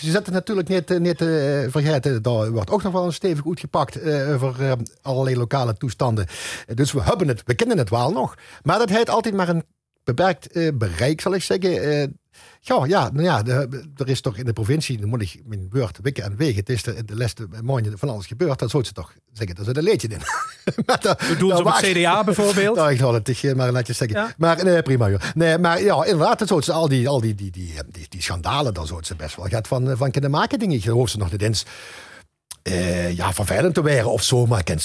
Je zet het natuurlijk niet, eh, niet eh, vergeten, daar wordt ook nog wel een stevig uitgepakt eh over eh, allerlei lokale toestanden. Eh, dus we hebben het, we kennen het wel nog. Maar dat heeft altijd maar een beperkt eh, bereik, zal ik zeggen. Eh, ja, ja, nou ja, de- er is toch in de provincie, dan moet ik mijn beurt wikken en wegen. Het is de, de laatste maanden van alles gebeurd. Dan zou ze toch zeggen, er zit een leedje in. dat, Bedoel op het CDA bijvoorbeeld? Nou, ik zal het tegen maar netjes zeggen. Ja. Maar nee, prima joh. Nee, maar ja, inderdaad, dan zou ze al die, al die, die, die, die, die schandalen, daar zou ze best wel gaat van, van kunnen maken, denk ik. Ik geloof ze nog niet eens eh, ja, vervelend te waren of zo, maar ik ken.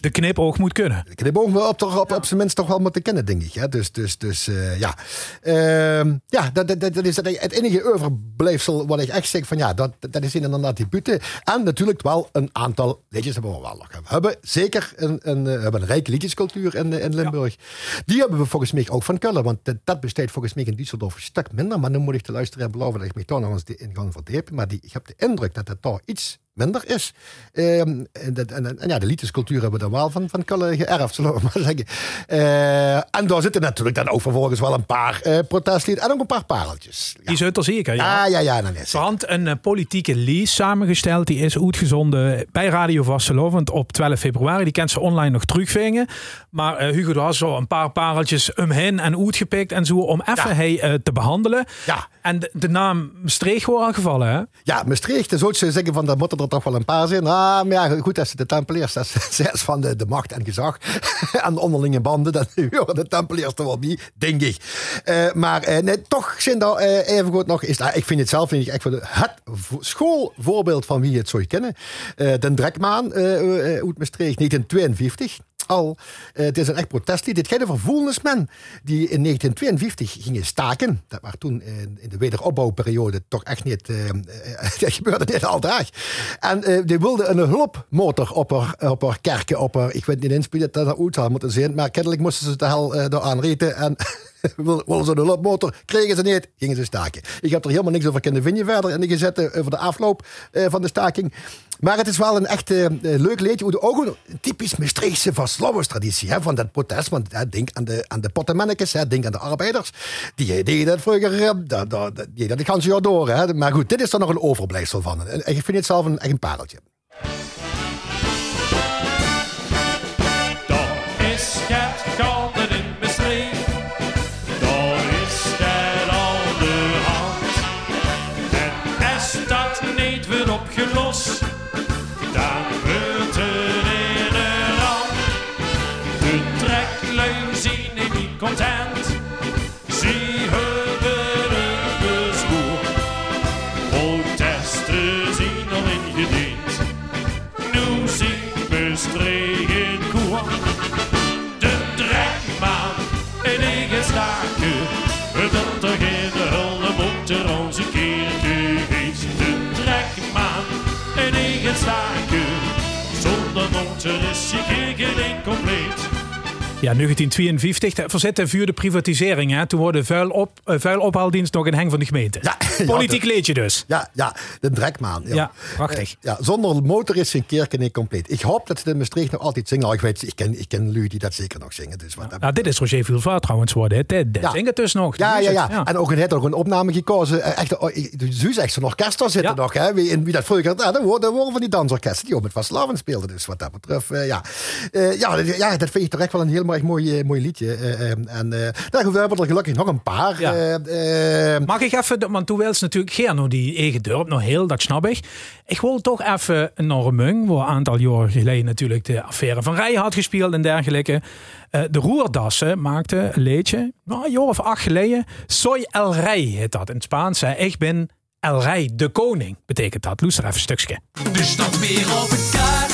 De knipoog moet kunnen. heb ook wel op, op, op zijn minst toch wel moeten kennen, denk ik. Hè? Dus, dus, dus eh, ja. Ehm, ja, dat, dat, dat is het enige overblijfsel wat ik echt zeg van ja, dat, dat is inderdaad die bute. En natuurlijk wel een aantal liedjes hebben we wel nog. We hebben zeker een, een, eh, hebben een rijke liedjescultuur in, eh, in Limburg. Die hebben we volgens mij ook van Kullen, want dat, dat besteedt volgens mij in Düsseldorf een stuk minder. Maar dan moet ik de luisteraar beloven dat ik me toch nog eens die ingang verdiep. Maar die, ik heb de indruk dat het daar iets minder is. Ehm, en, en, en ja, de liedjescultuur hebben we dan wel van, van Kullen geërfd, zullen we maar zeggen. Eh, en daar zitten natuurlijk dan ook vervolgens wel een paar protestlieden en ook een paar pareltjes. Ja, Die zit er zeker. Ja. ja, ja, ja dan is Ze had een eh, politieke lease samengesteld. Die is uitgezonden bij Radio Vastelovend op 12 februari. Die kent ze online nog terugvingen. Maar Hugo had zo een paar pareltjes omheen en uitgepikt en zo om even Ja. hij, te behandelen. Ja. En de, naam Streeg wordt al gevallen, hè? Ja, Maastricht, dan zou je zeggen van, daar moeten er toch wel een paar zijn. Ah, maar ja, goed, als de Tempeliers, dat van de, de macht en gezag en de onderlinge banden, dan horen de Tempeliers er wel bij, denk ik. Eh, maar eh, nee, toch zijn daar eh, even goed nog, is, ik vind het zelf vind ik echt het vo- schoolvoorbeeld van wie het zou kennen. Eh de Drekmaan uit Maastricht, 1952 al. Eh, het is een echt protestlied. Dit gaat over die in 1952 gingen staken. Dat was toen in, de wederopbouwperiode toch echt niet... dat gebeurde niet al dag. En die wilden een hulpmotor op haar, op haar kerken, op. Ik weet niet eens wie dat dat uit zou moeten zijn, maar kennelijk moesten ze de hel daar aanreten en... wilden ze een hulpmotor, kregen ze niet, gingen ze staken. Ik heb er helemaal niks over kunnen vinden verder in de gezette over de afloop eh, van de staking. Maar het is wel een echt eh, leuk liedje. hoe Ook een typisch Maastrichtse traditie hè, van dat protest. Want denk aan de, aan de denk aan de arbeiders. Die deden dat vroeger, eh, dat, dat, die, dat ze jaar door. Hè. Maar goed, dit is er nog een overblijfsel van. En ik vind het zelf een, echt een pareltje. Ja, 1952. Dat verzet de vuur de privatisering. Hè? Toen wordt de vuil op, eh, vuilophaaldienst nog in hang van de gemeente. Ja, Politiek ja, leedje dus. Ja, ja, de Drekmaan. Ja, Ja, prachtig. Eh, ja, zonder motor is geen kerk niet compleet. Ik hoop dat ze in Maastricht nog altijd zingen. Nou, ik weet, ik ken, ik ken lui die dat zeker nog zingen. Dus wat dat Nou, dit is Roger Vilvaart trouwens worden. hè. Ja. zingt het dus nog. Ja, ja, het. ja. En ook een heeft ook een opname gekozen. eh, Echt, oh, Zuus echt zo'n orkest zitten Ja. nog. Hè? Wie, in, wie dat vroeger. Nou, dat worden, worden van die dansorkesten die ook met Vaslaven speelden. Dus wat dat betreft, ja. Ja, dat- ja, dat vind ik toch echt wel een heel erg mooi, eh, mooi liedje. eh, eh, en eh nou, goed, we hebben er gelukkig nog een paar. Ja. eh, eh, Mag ik even, want toen wil ze natuurlijk geen nou die eigen dorp nog heel, dat snap ik. Ik wil toch even naar Mung, waar een aantal jaren geleden natuurlijk de affaire van Rij had gespeeld en dergelijke. Eh, de Roerdassen maakte een liedje, nou, een jaar of acht geleden. Soy el Rey heet dat in het Spaans. hè. Ik ben El Rey, de koning, betekent dat. Luister even een stukje. Weer op het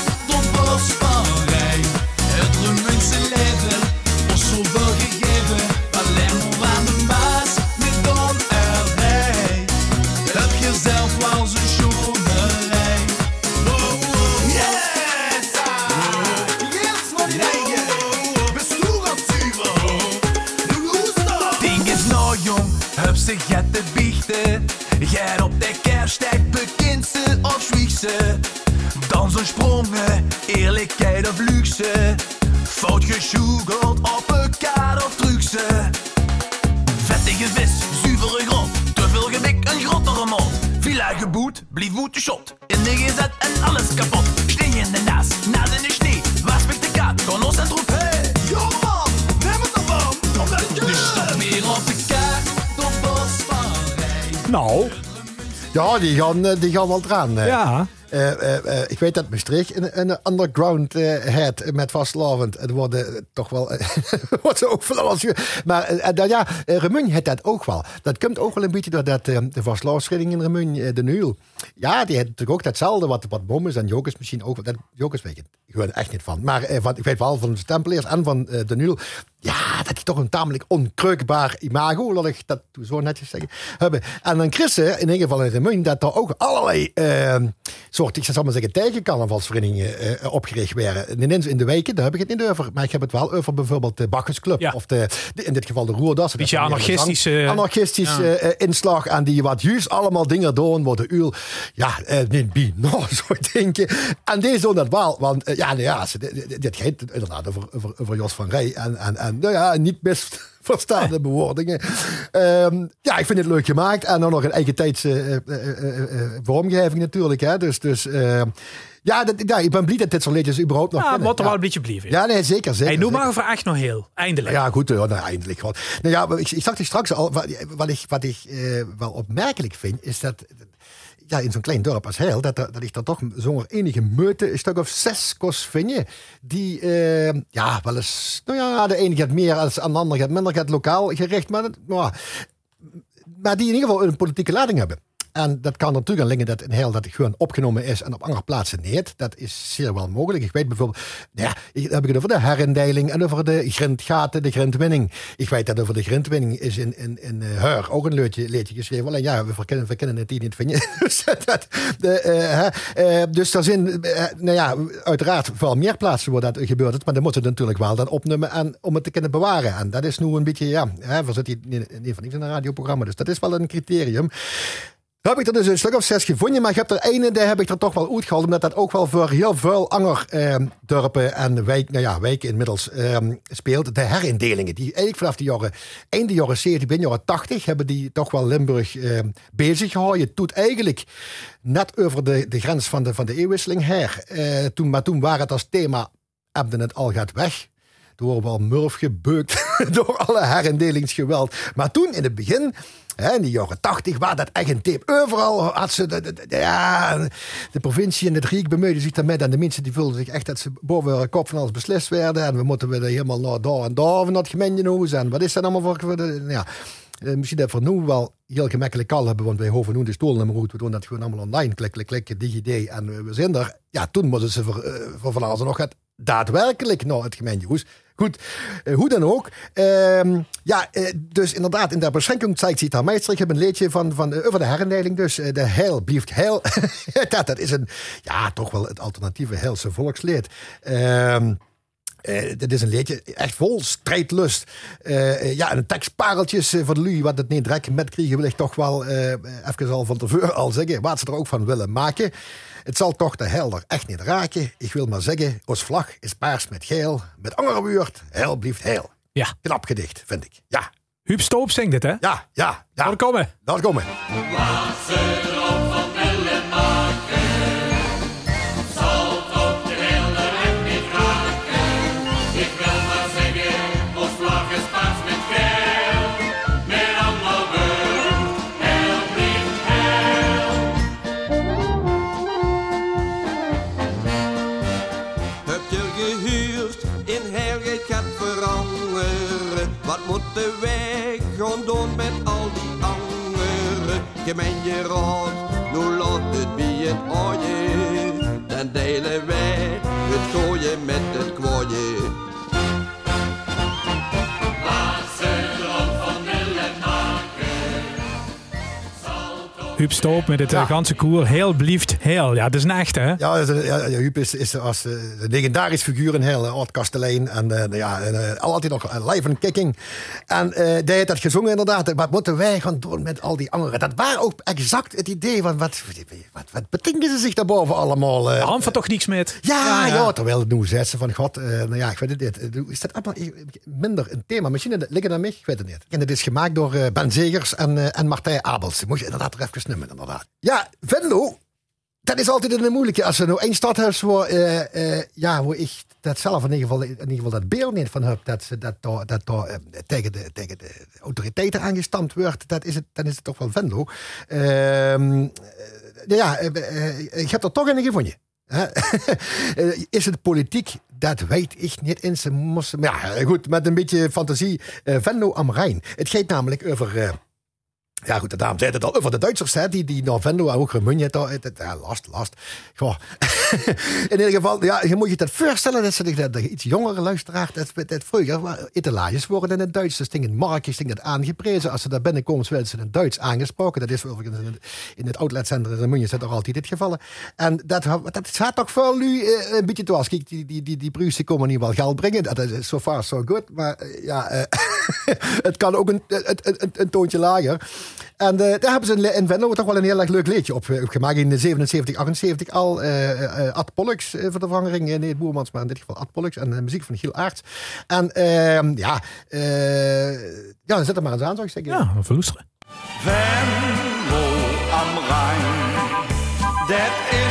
fietsen. Dansen, sprongen, eerlijkheid of luxe. Fout gesjoegeld op elkaar of truxe. Vettige vis, zuivere grond. Te veel gemik, een grottere mond. Villa geboet, blief woed de shot. In de GZ en alles kapot. Steen in de naas, na in de snee. Was met de kaart, gewoon en troep Hey, yo neem het. Op de stad weer op op van Nou. Ja, die gaan, eh, die gaan wel eraan. ja. Eh, eh, eh, ik weet dat Maastricht een, een underground had met vastlovend. Het worden toch wel. wordt ook van alles. Maar eh, dat ja, Remun had dat ook wel. Dat komt ook wel een beetje doordat eh, de vastlovenschudding in Remun, de Nuil. Ja, die had natuurlijk ook datzelfde wat, wat en Jokers misschien ook. Dat, Jokers weet ik gewoon echt niet van. Maar van, ik weet wel van de Stempeleers en van de Nuil. Ja, dat die toch een tamelijk onkreukbaar imago, laat ik dat zo netjes zeggen, hebben. En dan Christen, in ieder geval in Remun, dat er ook allerlei eh, soort, ik zou maar zeggen, tegencarnavalsverenigingen eh, opgericht werden. Ineens in de wijken, daar heb ik het niet over. Maar ik heb het wel over bijvoorbeeld de Bacchusclub. Ja. Of de, de- in dit geval de Roerdassen. Beetje anarchistische- Anarchistische Ja. eh, inslag. En die wat juist allemaal dingen doen, worden uw, ja, eh, niet bi, nou, zo denken. En deze doen dat wel. Want ja, nou ja, dit- dit- dit gaat inderdaad over, over, over Jos van Rij. En, en, en nou ja, niet best verstaande bewoordingen. Ehm, ja, ik vind het leuk gemaakt. En dan nog een eigen tijdse eh, eh, eh, vormgeving natuurlijk. Hè. Dus, dus eh, ja, dat, ja, ik ben blij dat dit soort liedjes überhaupt nog Ja, moet er wel een beetje blijven. Ja, nee, zeker. zeker Hey, noem maar voor echt nog heel. Eindelijk. Ja, goed, nou, eindelijk. Nou ja, ik, ik zag het straks al. Wat, wat ik, wat ik eh, wel opmerkelijk vind, is dat. Ja, in zo'n klein dorp als Heil, dat, dat ik dan toch zo'n enige meute, een stuk of zes kost vind je, die, eh, ja, wel eens, nou ja, de ene gaat meer als de andere gaat minder, gaat lokaal gericht, maar, maar, maar die in ieder geval een politieke lading hebben. En dat kan natuurlijk alleen dat een heel dat gewoon opgenomen is en op andere plaatsen niet. Dat is zeer wel mogelijk. Ik weet bijvoorbeeld, nou ja, ik heb ik het over de herindeling en over de grindgaten, de grindwinning. Ik weet dat over de grindwinning is in, in, in uh, Heur ook een leedje, leedje geschreven. Alleen ja, we verkennen, we kennen het hier niet, vind je. dus, dat, de, hè, uh, dus zijn, nou ja, uiteraard veel meer plaatsen waar dat gebeurt. Het, maar dan moeten we natuurlijk wel dan opnemen en, om het te kunnen bewaren. En dat is nu een beetje, ja, hè, we zitten hier in van in een radioprogramma, dus dat is wel een criterium. Heb ik er dus een stuk of zes gevonden, maar ik heb er ene, daar heb ik er toch wel uitgehaald, omdat dat ook wel voor heel veel ander eh, en wijk, nou ja, wijken inmiddels eh, speelt. De herindelingen, die eigenlijk vanaf de jaren, einde jaren 70, begin jaren 80, hebben die toch wel Limburg eh, bezig gehouden. Je doet eigenlijk net over de, de grens van de, van de her. Eh, toen, maar toen waren het als thema, Abden het al gaat weg. Door wel murf gebeukt door alle herindelingsgeweld. Maar toen in het begin Hè, in de jaren tachtig waar dat echt een tip. Overal had ze de, ja, de provincie en het Rijk bemoeiden zich daarmee. En de mensen die voelden zich echt dat ze boven hun kop van alles beslist werden. En we moeten helemaal naar daar en daar van dat gemeentehuis. En wat is dat allemaal voor... Ja. Uh, misschien dat we nu wel heel gemakkelijk al hebben, want wij hoeven nu de stoelnummer goed. We doen dat gewoon allemaal online. Klik, klik, klik, DigiD en we zijn er. Ja, toen moesten ze voor, uh, voor van alles nog het daadwerkelijk naar het gemeentehuis. Goed, uh, hoe dan ook. Uh, ja, uh, dus inderdaad, in de beschenking zeigt zich daar meester. Ik heb een leedje van, van, uh, over de herindeling. Dus de heil blijft heil. dat, dat is een, ja, toch wel het alternatieve heilse volksleed. Uh, uh, dit is een liedje echt vol strijdlust. Uh, ja, en tekstpareltjes voor de lui, wat het niet direct met krijgen, wil ik toch wel even al van tevoren al zeggen. Wat ze er ook van willen maken. Het zal toch de helder echt niet raken. Ik wil maar zeggen, ons vlag is paars met geel. Met andere woord, heil blijft heil. Ja. Knap gedicht, vind ik. Ja. Huub Stoop zingt dit, hè? Ja, ja. ja. Laat komen. Laat ze er van Huub Stoop met het eh, Ja. ganse koer. Heel blieft, heel. Ja, dat is een echte, hè? Ja, dat ja, ja, Huub is, is als eh, een legendarisch figuur in heel oud kastelein. En eh, ja, en, eh, altijd nog eh, live en kicking. En eh die heeft dat gezongen inderdaad. Wat moeten wij gaan doen met al die anderen? Dat waren ook exact het idee van wat, wat, wat ze zich daarboven allemaal? eh? Hand van toch niks met. Ja, ja, terwijl nu zei ze van God, eh, nou ja, ik weet het niet. Eh, Is dat allemaal eh, minder een thema? Misschien liggen aan mij, ik weet het niet. En het is gemaakt door eh, Ben Zegers en, eh, en Martijn Abels. Moet je inderdaad er even Ja, Venlo, dat is altijd een moeilijke. Als er nou één stadhuis waar, eh, eh, ja, waar ik dat zelf in ieder geval, in ieder geval dat beeld niet van heb, dat ze dat, dat eh, tegen, de, tegen de autoriteiten aangestampt wordt, dat is het, dan is het toch wel Venlo. Ehm, eh, ja, ik heb er toch een? Eh, is het politiek? Dat weet ik niet. Maar ja, goed, met een beetje fantasie. Venlo am Rijn. Het gaat namelijk over. Ja, goed, dame zei het al over de Duitsers, hè, die, die en ook Remunje. het- het- Ja, last, last. Goh. In ieder geval, ja, je moet je dat voorstellen dat ze de iets jongere luisteraar, dat, dat vroeger, etalages worden in het Duits, dus dingen het aangeprezen. Als ze daar binnenkomen, werden ze in het Duits aangesproken. Dat is overigens in het, in het outletcentrum in Remunje dat toch altijd dit gevallen. En dat, dat gaat toch voor nu eh, een beetje toe. Kijk, die, die, die, die Pruisen komen niet wel geld brengen. Dat is so far so good. Maar eh, ja, eh, het kan ook een, een, een, een toontje lager. En eh, daar hebben ze in, in Venlo toch wel een heel erg leuk liedje op, eh, opgemaakt. In de 77, 78 al. eh eh, Ad Pollux eh, voor de vervanging. nee, Boermans, maar in dit geval Ad Pollux. En de muziek van Giel Aerts. En ehm, ja, eh, ja, dan zet er maar eens aan, zou ik zeggen. Ja, dan verloesteren. Venlo am Rijn, dat is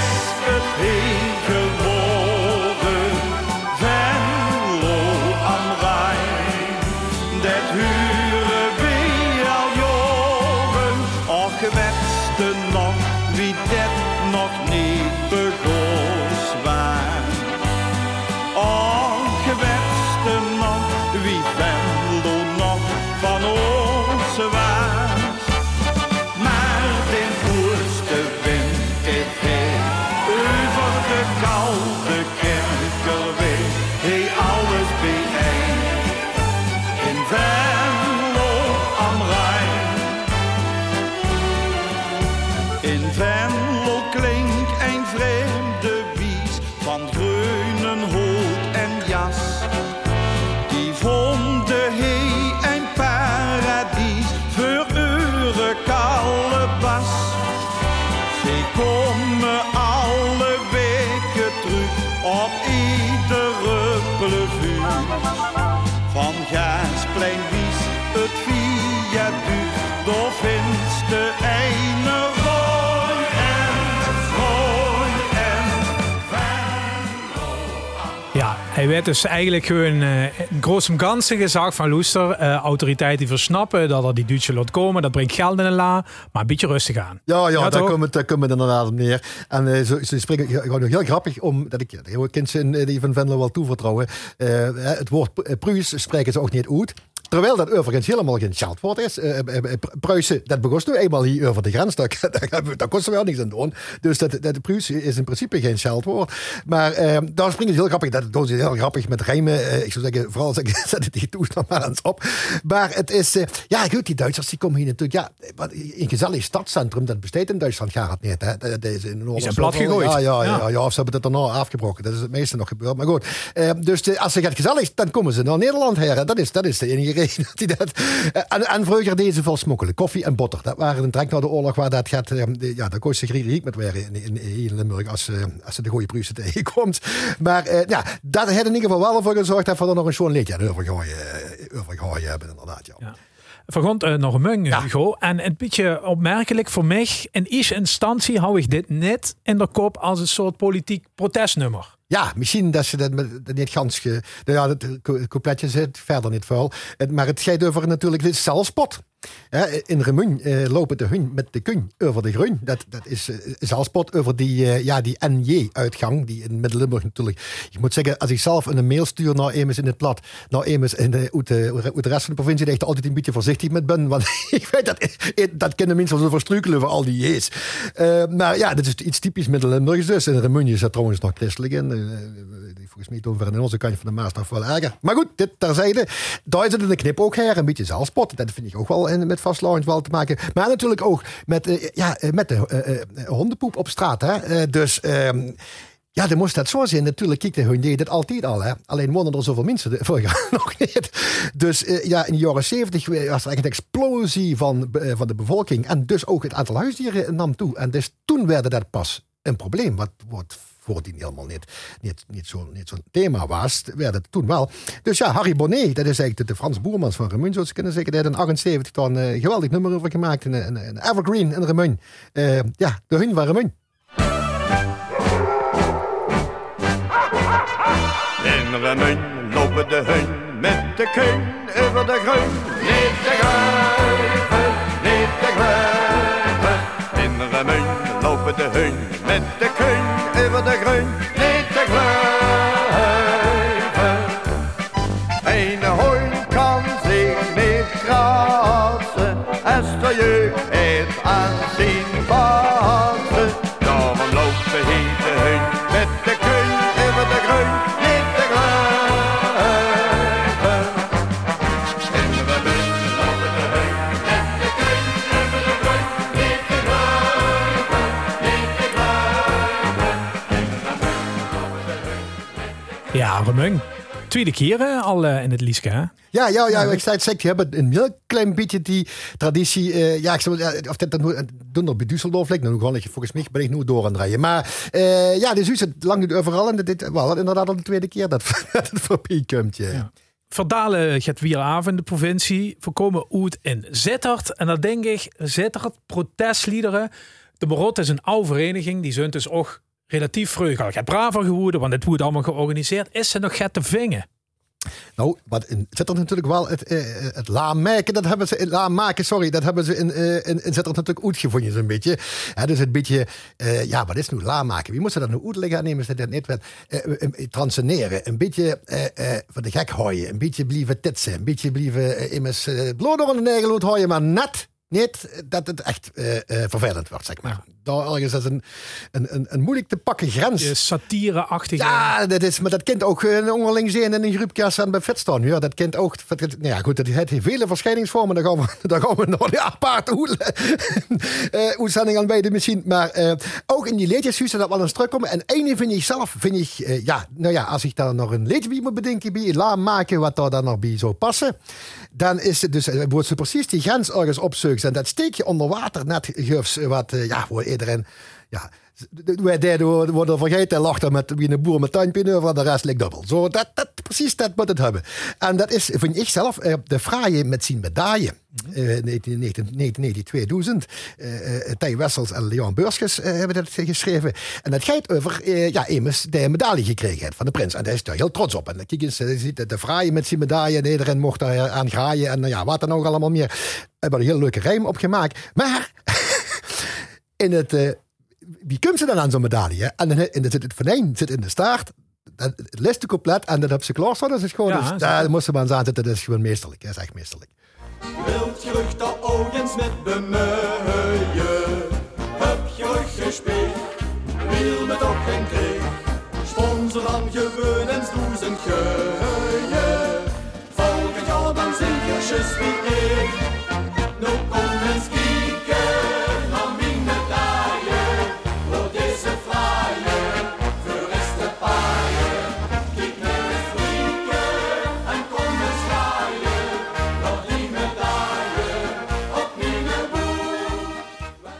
hij werd dus eigenlijk gewoon in groot en ganzen gezag van Loester. eh, autoriteiten die versnappen dat er die Duitse lot komen. Dat brengt geld in de la. Maar een beetje rustig aan. Ja, ja, daar komen we, daar inderdaad op neer. En eh, zo, ze springen gewoon nog heel grappig om, dat ik de hele kinderen die van Venlo wel toevertrouwen. Het woord Pruis spreken ze ook niet uit. Terwijl dat overigens helemaal geen scheldwoord is. Eh, eh, eh, Pruisen, dat begon nu eenmaal hier over de grens. Daar, daar, hebben we- daar kosten we wel niks aan doen. Dus dat, dat Pruis is in principe geen scheldwoord. Maar eh, daar springen ze heel grappig. Dat doen ze heel grappig met rijmen. Ik zou zeggen, vooral zeggen, zet het die toestand maar eens op. Maar het is, ja goed, die Duitsers die komen hier natuurlijk. Ja, een gezellig stadscentrum, dat bestaat in Duitsland gaat het niet. Hè. Dat, dat is in plat gegooid. Ja, ja, ja, Ja. ja, of ze hebben het daarna afgebroken. Dat is het meeste nog gebeurd. Maar goed, eh, dus als ze gaat gezellig, dan komen ze naar Nederland her. Dat is, dat is de enige dat die dat... Eh, en, en vroeger deden ze veel smokkelen. Koffie en boter. Dat waren een trek naar de oorlog waar dat gaat... eh, de- ja, daar kost ze riek met weer in, in, in Limburg als, eh, als ze de goede Pruisen tegenkomt. Maar eh, ja, dat heeft in ieder geval wel voor gezorgd dat we er nog een schoon liedje aan overgooien hebben inderdaad. Ja. Ja. Vergond uh, nog een mung, Ja. Hugo. En een beetje opmerkelijk voor mij. In eerste instantie hou ik dit net in de kop als een soort politiek protestnummer. Ja, misschien dat ze dat niet gans... Ge, nou het co- coupletje zit verder niet vuil. Maar het gaat over natuurlijk dit zelfspot. In Remun eh, lopen de hun met de kun over de groen. Dat, dat is eh, zelfspot over die, eh, ja, die NJ-uitgang, die in Midden-Limburg natuurlijk... Ik moet zeggen, als ik zelf een mail stuur naar Emes in het plat, naar Emes in de, uit, de, de rest van de provincie, dat ik altijd een beetje voorzichtig met ben. Want ik weet dat, dat kunnen mensen zo verstruikelen voor al die J's. Maar ja, dat is iets typisch Midden-Limburgs dus. In Remun is dat trouwens nog christelijk in. Eh, die volgens mij doen we in onze kant van de Maas nog wel erger. Maar goed, dit terzijde. Daar is het de knip ook her, een beetje zelfspot. Dat vind ik ook wel in, met vastlounge wel te maken. Maar natuurlijk ook met, eh, ja, eh, met de eh, eh, hondenpoep op straat. Hè? Eh, dus... ehm, ja, dan moest dat zo zijn. Natuurlijk, kijk, hun deed het altijd al. Hè. Alleen wonen er zoveel mensen vorig nog niet. Dus eh, ja, in de jaren zeventig was er eigenlijk een explosie van, eh, van de bevolking. En dus ook het aantal huisdieren nam toe. En dus toen werd dat pas een probleem. Wat wordt voordien helemaal niet, niet, niet zo'n niet zo'n thema was, werd het toen wel. Dus ja, Harry Bonnet, dat is eigenlijk de, de Frans Boermans van Remun, zoals ze kunnen zeggen. Die had in 78 dan eh, een geweldig nummer over gemaakt. Een, een, een evergreen in Remun. Eh, ja, de hun van Remun. In Remmen lopen de hun met de keun over de gruin. Niet te gruiven, niet te. In Remmen lopen de hun met de keun de gruin. Tweede keer hè, al eh, in het Lieske. Hè? Ja, ja, ja, ik zei het, zeg, die hebben een heel klein beetje die traditie. eh, ja, ik zou, ja, of dat dan doen er bij Düsseldorf lijkt. Nou, gewoon, dat je- volgens mij ben ik nu door aan het rijden. Maar eh, ja, dus is het lang niet overal. En dit wel inderdaad al de tweede keer dat, dat het voorbij komt. Ja. Ja. Verdalen gaat weer af in de provincie. Voorkomen uit in Zittert. En dan denk ik, Zittert, protestliederen. De Marot is een oude vereniging. Die zijn dus ook relatief vroeg al gaat braver geworden. Want het wordt allemaal georganiseerd. Is ze nog gaat te vingen? Nou, wat in, zit er natuurlijk wel het, eh, het dat hebben ze, het laam maken, sorry, dat hebben ze in, eh, in, zit natuurlijk uitgevonden zo'n beetje. Dus een beetje, ja, wat is nu laam maken? Wie moet ze dat nou uitleggen? Nemen ze dat niet eh, transceneren, een beetje van de gek hooien, een beetje blijven titsen, een beetje blijven immers eh, bloed een negeloot hooien, maar net niet dat het echt eh, eh, vervelend wordt, zeg maar. Daar ergens is een, een, een, een moeilijk te pakken grens. Satire-achtige... Ja, dat is, maar dat kind ook een onderling zien in een groepjas aan bij staan. Ja, dat kind ook. Nou ja, goed, dat heeft vele verschijningsvormen. Daar gaan we, daar gaan we nog een aparte uh, uitzending aan bij de machine. Maar eh, ook in die leedjeshuizen dat wel eens terugkomen. En ene vind ik zelf, vind ik, eh, ja, nou ja, als ik daar nog een leedje bij moet bedenken, bij laat maken wat daar dan nog bij zou passen. Dan is het dus, eh, wordt ze precies die grens ergens opzoeken. En dat steek je onder water net geefs, wat, eh, ja, voor iedereen, ja, wij deden worden vergeten en lachten met wie een boer met tuinpin over, de rest ligt dubbel. Zo, dat, dat, precies dat moet het hebben. En dat is, vind ik zelf, eh, de fraaie met zijn medaille. Eh, 1990, 2000. Eh, eh, Tij Wessels en Leon Beurskes hebben dat geschreven. En dat gaat over, ja, immers de medaille gekregen heeft van de prins. En daar is daar heel trots op. En kijk eens, je ziet de, fraaie met zijn medaille. En iedereen mocht daar aan graaien. En ja, wat dan ook allemaal meer. Hebben er een heel leuke rijm op gemaakt. Maar in het... wie komt ze dan aan zo'n medaille? hè? En dan in de, het venijn zit in de staart. Dat, het list compleet en dat heb ze klaar staan. Dat is gewoon, Ja, dus, zeker. daar moesten we aan zitten. Dat is gewoon meesterlijk. Dat is echt meesterlijk. Wilt je rug dat ogens met bemuien? Heb je rug gespeeld? Wil me toch geen kreeg? Sponsor dan gewoon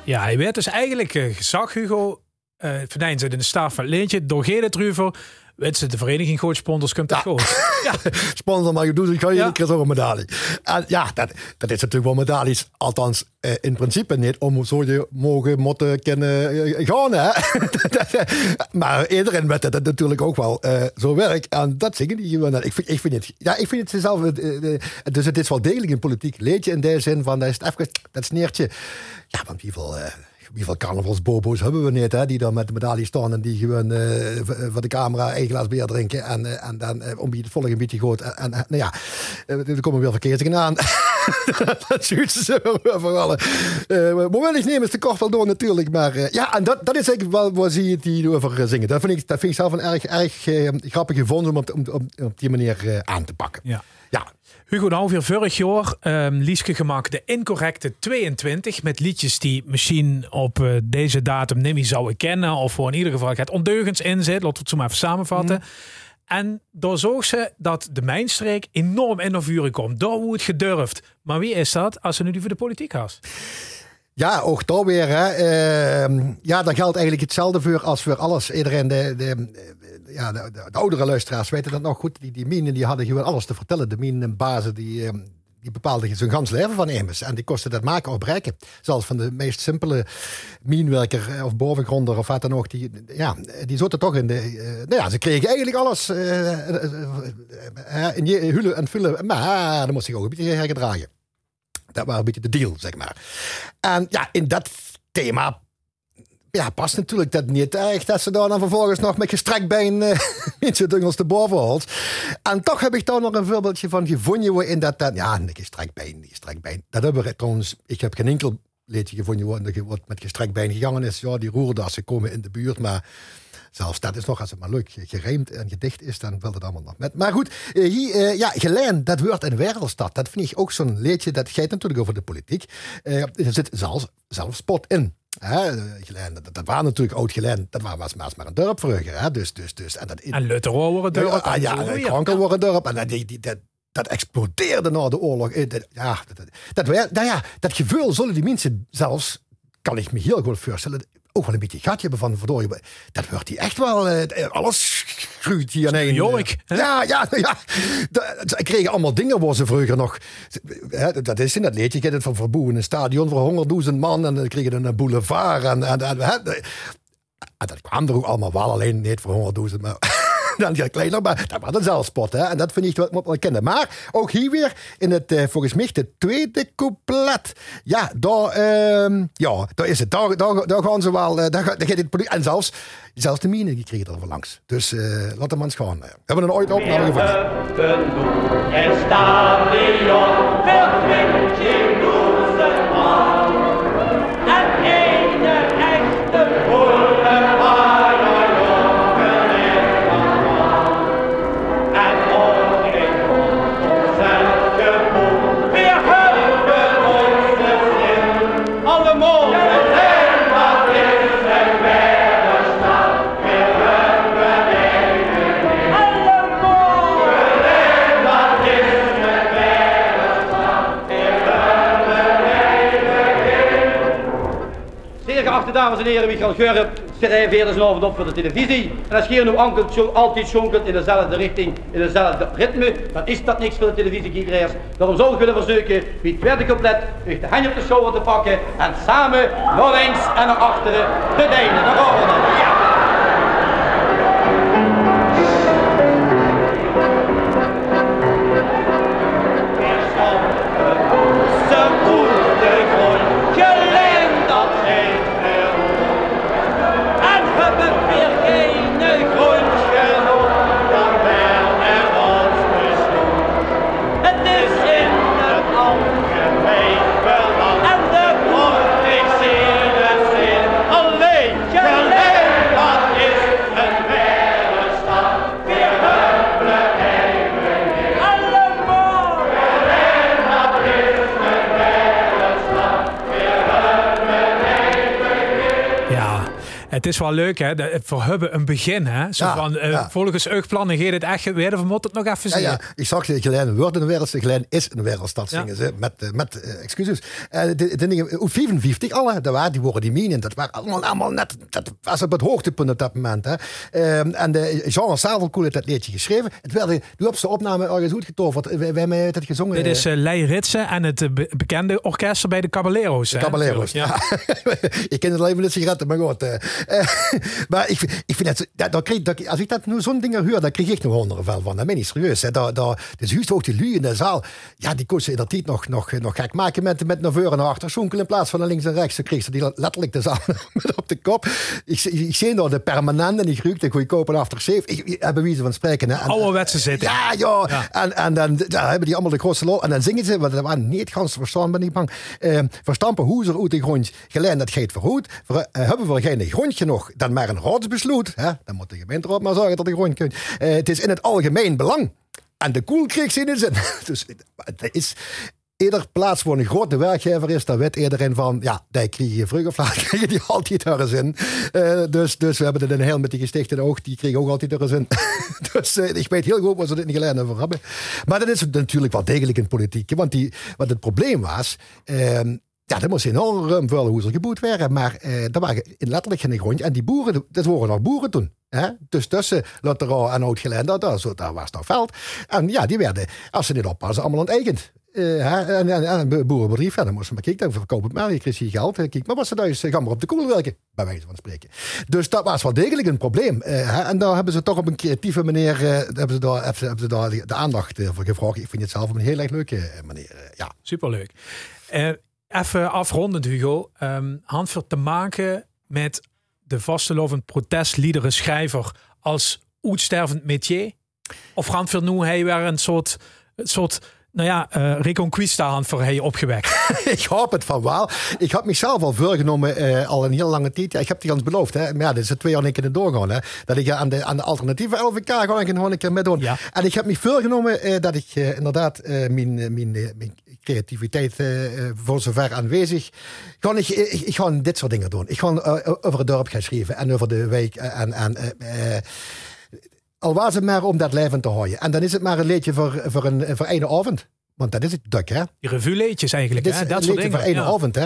Ja, hij werd dus eigenlijk uh, gezag, Hugo. Uh, Verdijn zit in de staaf van Leentje. Door Gele Truver. Weet de vereniging Gooit Sponsors komt dat goed. Ja, sponsor maar je doet, ga je Ja. een keer zo'n medaille. En ja, dat, dat is natuurlijk wel medailles. Althans, eh, in principe niet om zo je mogen, moeten kunnen eh, gaan. Hè? maar iedereen weet dat het natuurlijk ook wel eh, zo werkt. En dat zingen die gewoon. Ik vind, ik vind het, ja, ik vind het zelf, eh, eh, dus het is wel degelijk een politiek leedje in de zin van, dat is het even, dat sneertje. Ja, want wie eh, Hoeveel carnavalsbobo's hebben we niet, hè? Die dan met de medaille staan en die gewoon v- voor de camera één glas bier drinken. En, eh, en dan om je het volgende een beetje goed. En, nou ja, er komen weer verkeeringen aan. dat ze vooral. Uh, ik nemen is de kort wel door natuurlijk. Maar ja, en dat, dat is eigenlijk wel waar zie je die over zingen. Dat vind ik, dat vind ik zelf een erg, erg grappig gevonden om om, om, op die manier aan te pakken. Ja. Hugo de Alveer vorig jaar ehm Lieske gemaakt de incorrecte 22 met liedjes die misschien op eh, deze datum niet meer zouden kennen of voor in ieder geval het ondeugens in zit. Laten we het zo maar even samenvatten. En daar zorgt ze dat de mijnstreek enorm in naar vuren komt. Daar wordt gedurfd. Maar wie is dat als ze nu die voor de politiek has? Ja, ook daar weer. Hè. Ehm, ja, dat geldt eigenlijk hetzelfde voor als voor alles. Iedereen, de, de, ja, de, de, de oudere luisteraars weten dat nog goed. Die, die minen die hadden gewoon alles te vertellen. De minenbazen die, ehm, die bepaalden zijn gans leven van immers. En die kosten dat maken of breken. Zelfs van de meest simpele minwerker eh, of bovengronder of wat dan ook. Die, ja, die zitten toch in de... eh, nou ja, ze kregen eigenlijk alles eh, in je hullen en vullen. Maar dan moest zich ook een beetje hergedragen. Dat was een beetje de deal, zeg maar. En ja, in dat thema ja, past natuurlijk dat niet echt dat ze daar dan vervolgens nog met gestrekt been uh, mensen dungels te boven. En toch heb ik daar nog een voorbeeldje van gevonden waarin dat, dat ja, een gestrekt been, een gestrekt been. Dat hebben we trouwens, ik heb geen enkel liedje gevonden wat met gestrekt been gegangen is. Ja, die roerdassen komen in de buurt, maar zelfs dat is nog, als het maar leuk gerijmd en gedicht is, dan wil het allemaal nog met. Maar goed, eh, hier, eh, ja, Gelijn, dat wordt een wereldstad. Dat vind ik ook zo'n liedje, dat gaat natuurlijk over de politiek. Eh, er zit zelfs, zelfs spot in. Hè, Gelijn, dat, dat waren natuurlijk oud Gelijn, dat was, was maar een dorp vroeger. Hè, dus, dus, dus, en dat, En Lutero worden deur. ah, ja, Krankel wordt een dorp. En dat, die, die, dat, dat explodeerde na de oorlog. Dat- Ja, dat, dat, nou ja, dat gevoel zullen die mensen zelfs, kan ik me heel goed voorstellen, ook wel een beetje gatje hebben van verdorie. Dat wordt die echt wel, eh, alles groeit hier aan Jork, hè? Ja, ja, ja. Ze kregen allemaal dingen waar ze vroeger nog, dat is in dat liedje, ik heb het van Verboen, een stadion voor honderdduizend man en dan kregen een boulevard en, en, en dat kwam er ook allemaal wel, alleen niet voor honderdduizend, maar dan ja, kleiner, maar dat was een zelfspot. Hè? En dat vind ik wat moet wel kennen. Maar ook hier weer in het, eh, volgens mij, de tweede couplet. Ja, daar, ehm, ja, daar is het. Daar, daar, daar gaan ze wel, eh, daar, daar gaat het product. En zelfs, zelfs de mine, die kregen er langs. Dus eh, laat hem eens gaan. We hebben een ooit opname gevonden. Dames en heren, Michael Geuren schrijft weer eens een avond op voor de televisie. En als je nu ankelt, altijd schonkelt in dezelfde richting, in dezelfde ritme, dan is dat niks voor de televisiekijkers. Daarom zou ik willen verzoeken, wie het tweede couplet, u de handje op de shoulder te pakken en samen naar links en naar achteren te delen. Is wel leuk hè. De- Voor hebben een begin hè. Zo Ja, van, eh, ja. volgens Eugplannen gaat het echt weer. We moeten het nog even Ja, zien. ja, ik zag je Gelijn wordt een wereldstad. Gelijn is een wereldstad, Ja. zingen ze. Met, eh, met eh, excuses. De, de dingen, hoe 55 alle, dat waren, die worden die minen. Dat waren allemaal, allemaal net, dat was op het hoogtepunt op dat moment. Hè. En de Jean Savelkoel heeft dat liedje geschreven. Het werd de opste opname ergens uitgetoverd. Wij, wij hebben het gezongen. Dit is Lei Ritsen en het be- bekende orkest bij de Caballeros. hè, Caballeros. Ja. Ja. ik ken het alleen van de sigaretten, maar goed. Eh. Maar ik, ik vind het, dat, dat kreeg, dat, als ik dat nu zo'n dingen hoor, dan krijg ik nog honderden van. Dat ben ik serieus. Hè. Dat, dat, dus juist ook die lui in de zaal, ja, die koos ze inderdaad nog, nog, nog gek maken met, met naar voren en naar achter schonkelen in plaats van naar links en rechts. Dan kreeg ze die letterlijk de zaal met op de kop. Ik, ik, ik zie nog de permanente, die gruuk, de goedkope after safe. Ik, ik heb bewijzen van spreken. Hè. En, Ouderwetse zitten. ja, ja. En, en dan ja, hebben die allemaal de grootste lol. En dan zingen ze, want dat waren niet gans te verstaan, ben ik bang. Eh, verstampen hoezer uit de grond, geleid dat geet vergoed. Ver, eh, hebben we geen grondje nog, dan maar een raadsbesluit. Hè? Dan moet de gemeente erop maar zorgen dat de grond kunt. Eh, het is in het algemeen belang. En de koel kreeg ze in zin. Dus het is... Ieder plaats waar een grote werkgever is, daar weet iedereen van, ja, die krijg je vroeg of je die altijd haar zin. Eh, dus, dus we hebben het in heel met die gestichten ook, die kregen ook altijd haar zin. dus eh, ik weet heel goed waar ze dit niet geleerd hebben. Maar dat is natuurlijk wel degelijk in politiek, want, die, wat het probleem was, ehm, ja, dat moest enorm ruim vuil hoe ze geboet werden. Maar eh, dat waren letterlijk geen grondje. En die boeren, dat waren nog boeren toen. Hè? Dus tussen Lotterau en Oud-Gelende, daar, was nog veld. En ja, die werden, als ze niet oppassen, allemaal onteigend. Eh, hè? en, en, en een dan moesten we kijken, dan verkoop het maar, je krijgt hier geld. Eh, Kijk, maar wat ze thuis, gaan maar op de koel werken, bij wijze van spreken. Dus dat was wel degelijk een probleem. Eh? En daar hebben ze toch op een creatieve manier, eh, hebben ze daar, hebben ze- de aandacht eh, voor gevraagd. Ik vind het zelf op een heel erg leuke eh, manier. eh, ja. Superleuk. Eh, even afrondend, Hugo. Hanford te maken met de vastelovend protestliederen schrijver als uitstervend métier? Of Hanford nu hij weer een soort, een soort nou ja, eh reconquista Hanford hij opgewekt? ik hoop het van wel. Ik had mezelf al voorgenomen, eh, al een heel lange tijd. Ja, ik heb die ons beloofd. Hè. Maar ja, dit is twee jaar keer doorgaan. Hè. Dat ik aan de, aan de alternatieve LVK gewoon een, een keer mee doen. En ik heb me voorgenomen eh, dat ik eh, inderdaad eh, mijn, eh, mijn, eh, mijn creativiteit eh, eh, voor zover aanwezig. Gewoon, ik, ik, ik ga dit soort dingen doen. Ik ga eh, over het dorp gaan schrijven en over de wijk. En, en, al was het maar om dat levend te houden. En dan is het maar een liedje voor, voor, een, voor één avond. Want dat is het duk, hè? Die revueleetjes eigenlijk, hè? is dat een soort dingen. voor één ja. avond, hè?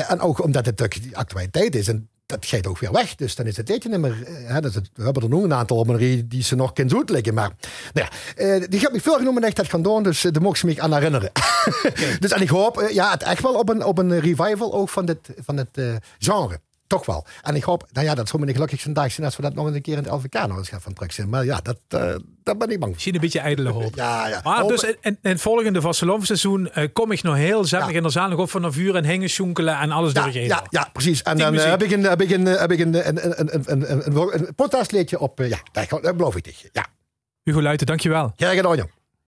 En ook omdat het ook die actualiteit is. En dat gaat ook weer weg. Dus dan is het liedje niet meer... eh, Hè, het- we hebben er nog een aantal op rij die ze nog kunnen liggen. Maar nou ja, eh, die heb ik veel genomen dat ik dat gaan doen. Dus eh, daar mocht ze me aan herinneren. dus en ik hoop ja, het echt wel op een, op een revival ook van dit, van het genre. Toch wel. En ik hoop, nou ja, dat zou me gelukkigste dag zijn als we dat nog eens een keer in het LVK nog eens gaan van terug zijn. Maar ja, dat, eh dat ben ik bang. Misschien een beetje ijdele hoop. Ja, ja. Maar Hopen. dus in, in het volgende vastelovenseizoen eh kom ik nog heel zettig in de zaal nog op van een vuur en hingen, schoenkelen en alles Ja, ja, ja, precies. En dan muziek. heb ik een, heb ik een, heb ik een, een, een, een, een, een, op. ja, dat, beloof ik tegen je. Ja. Hugo Luiten, dankjewel. Graag gedaan, Jan.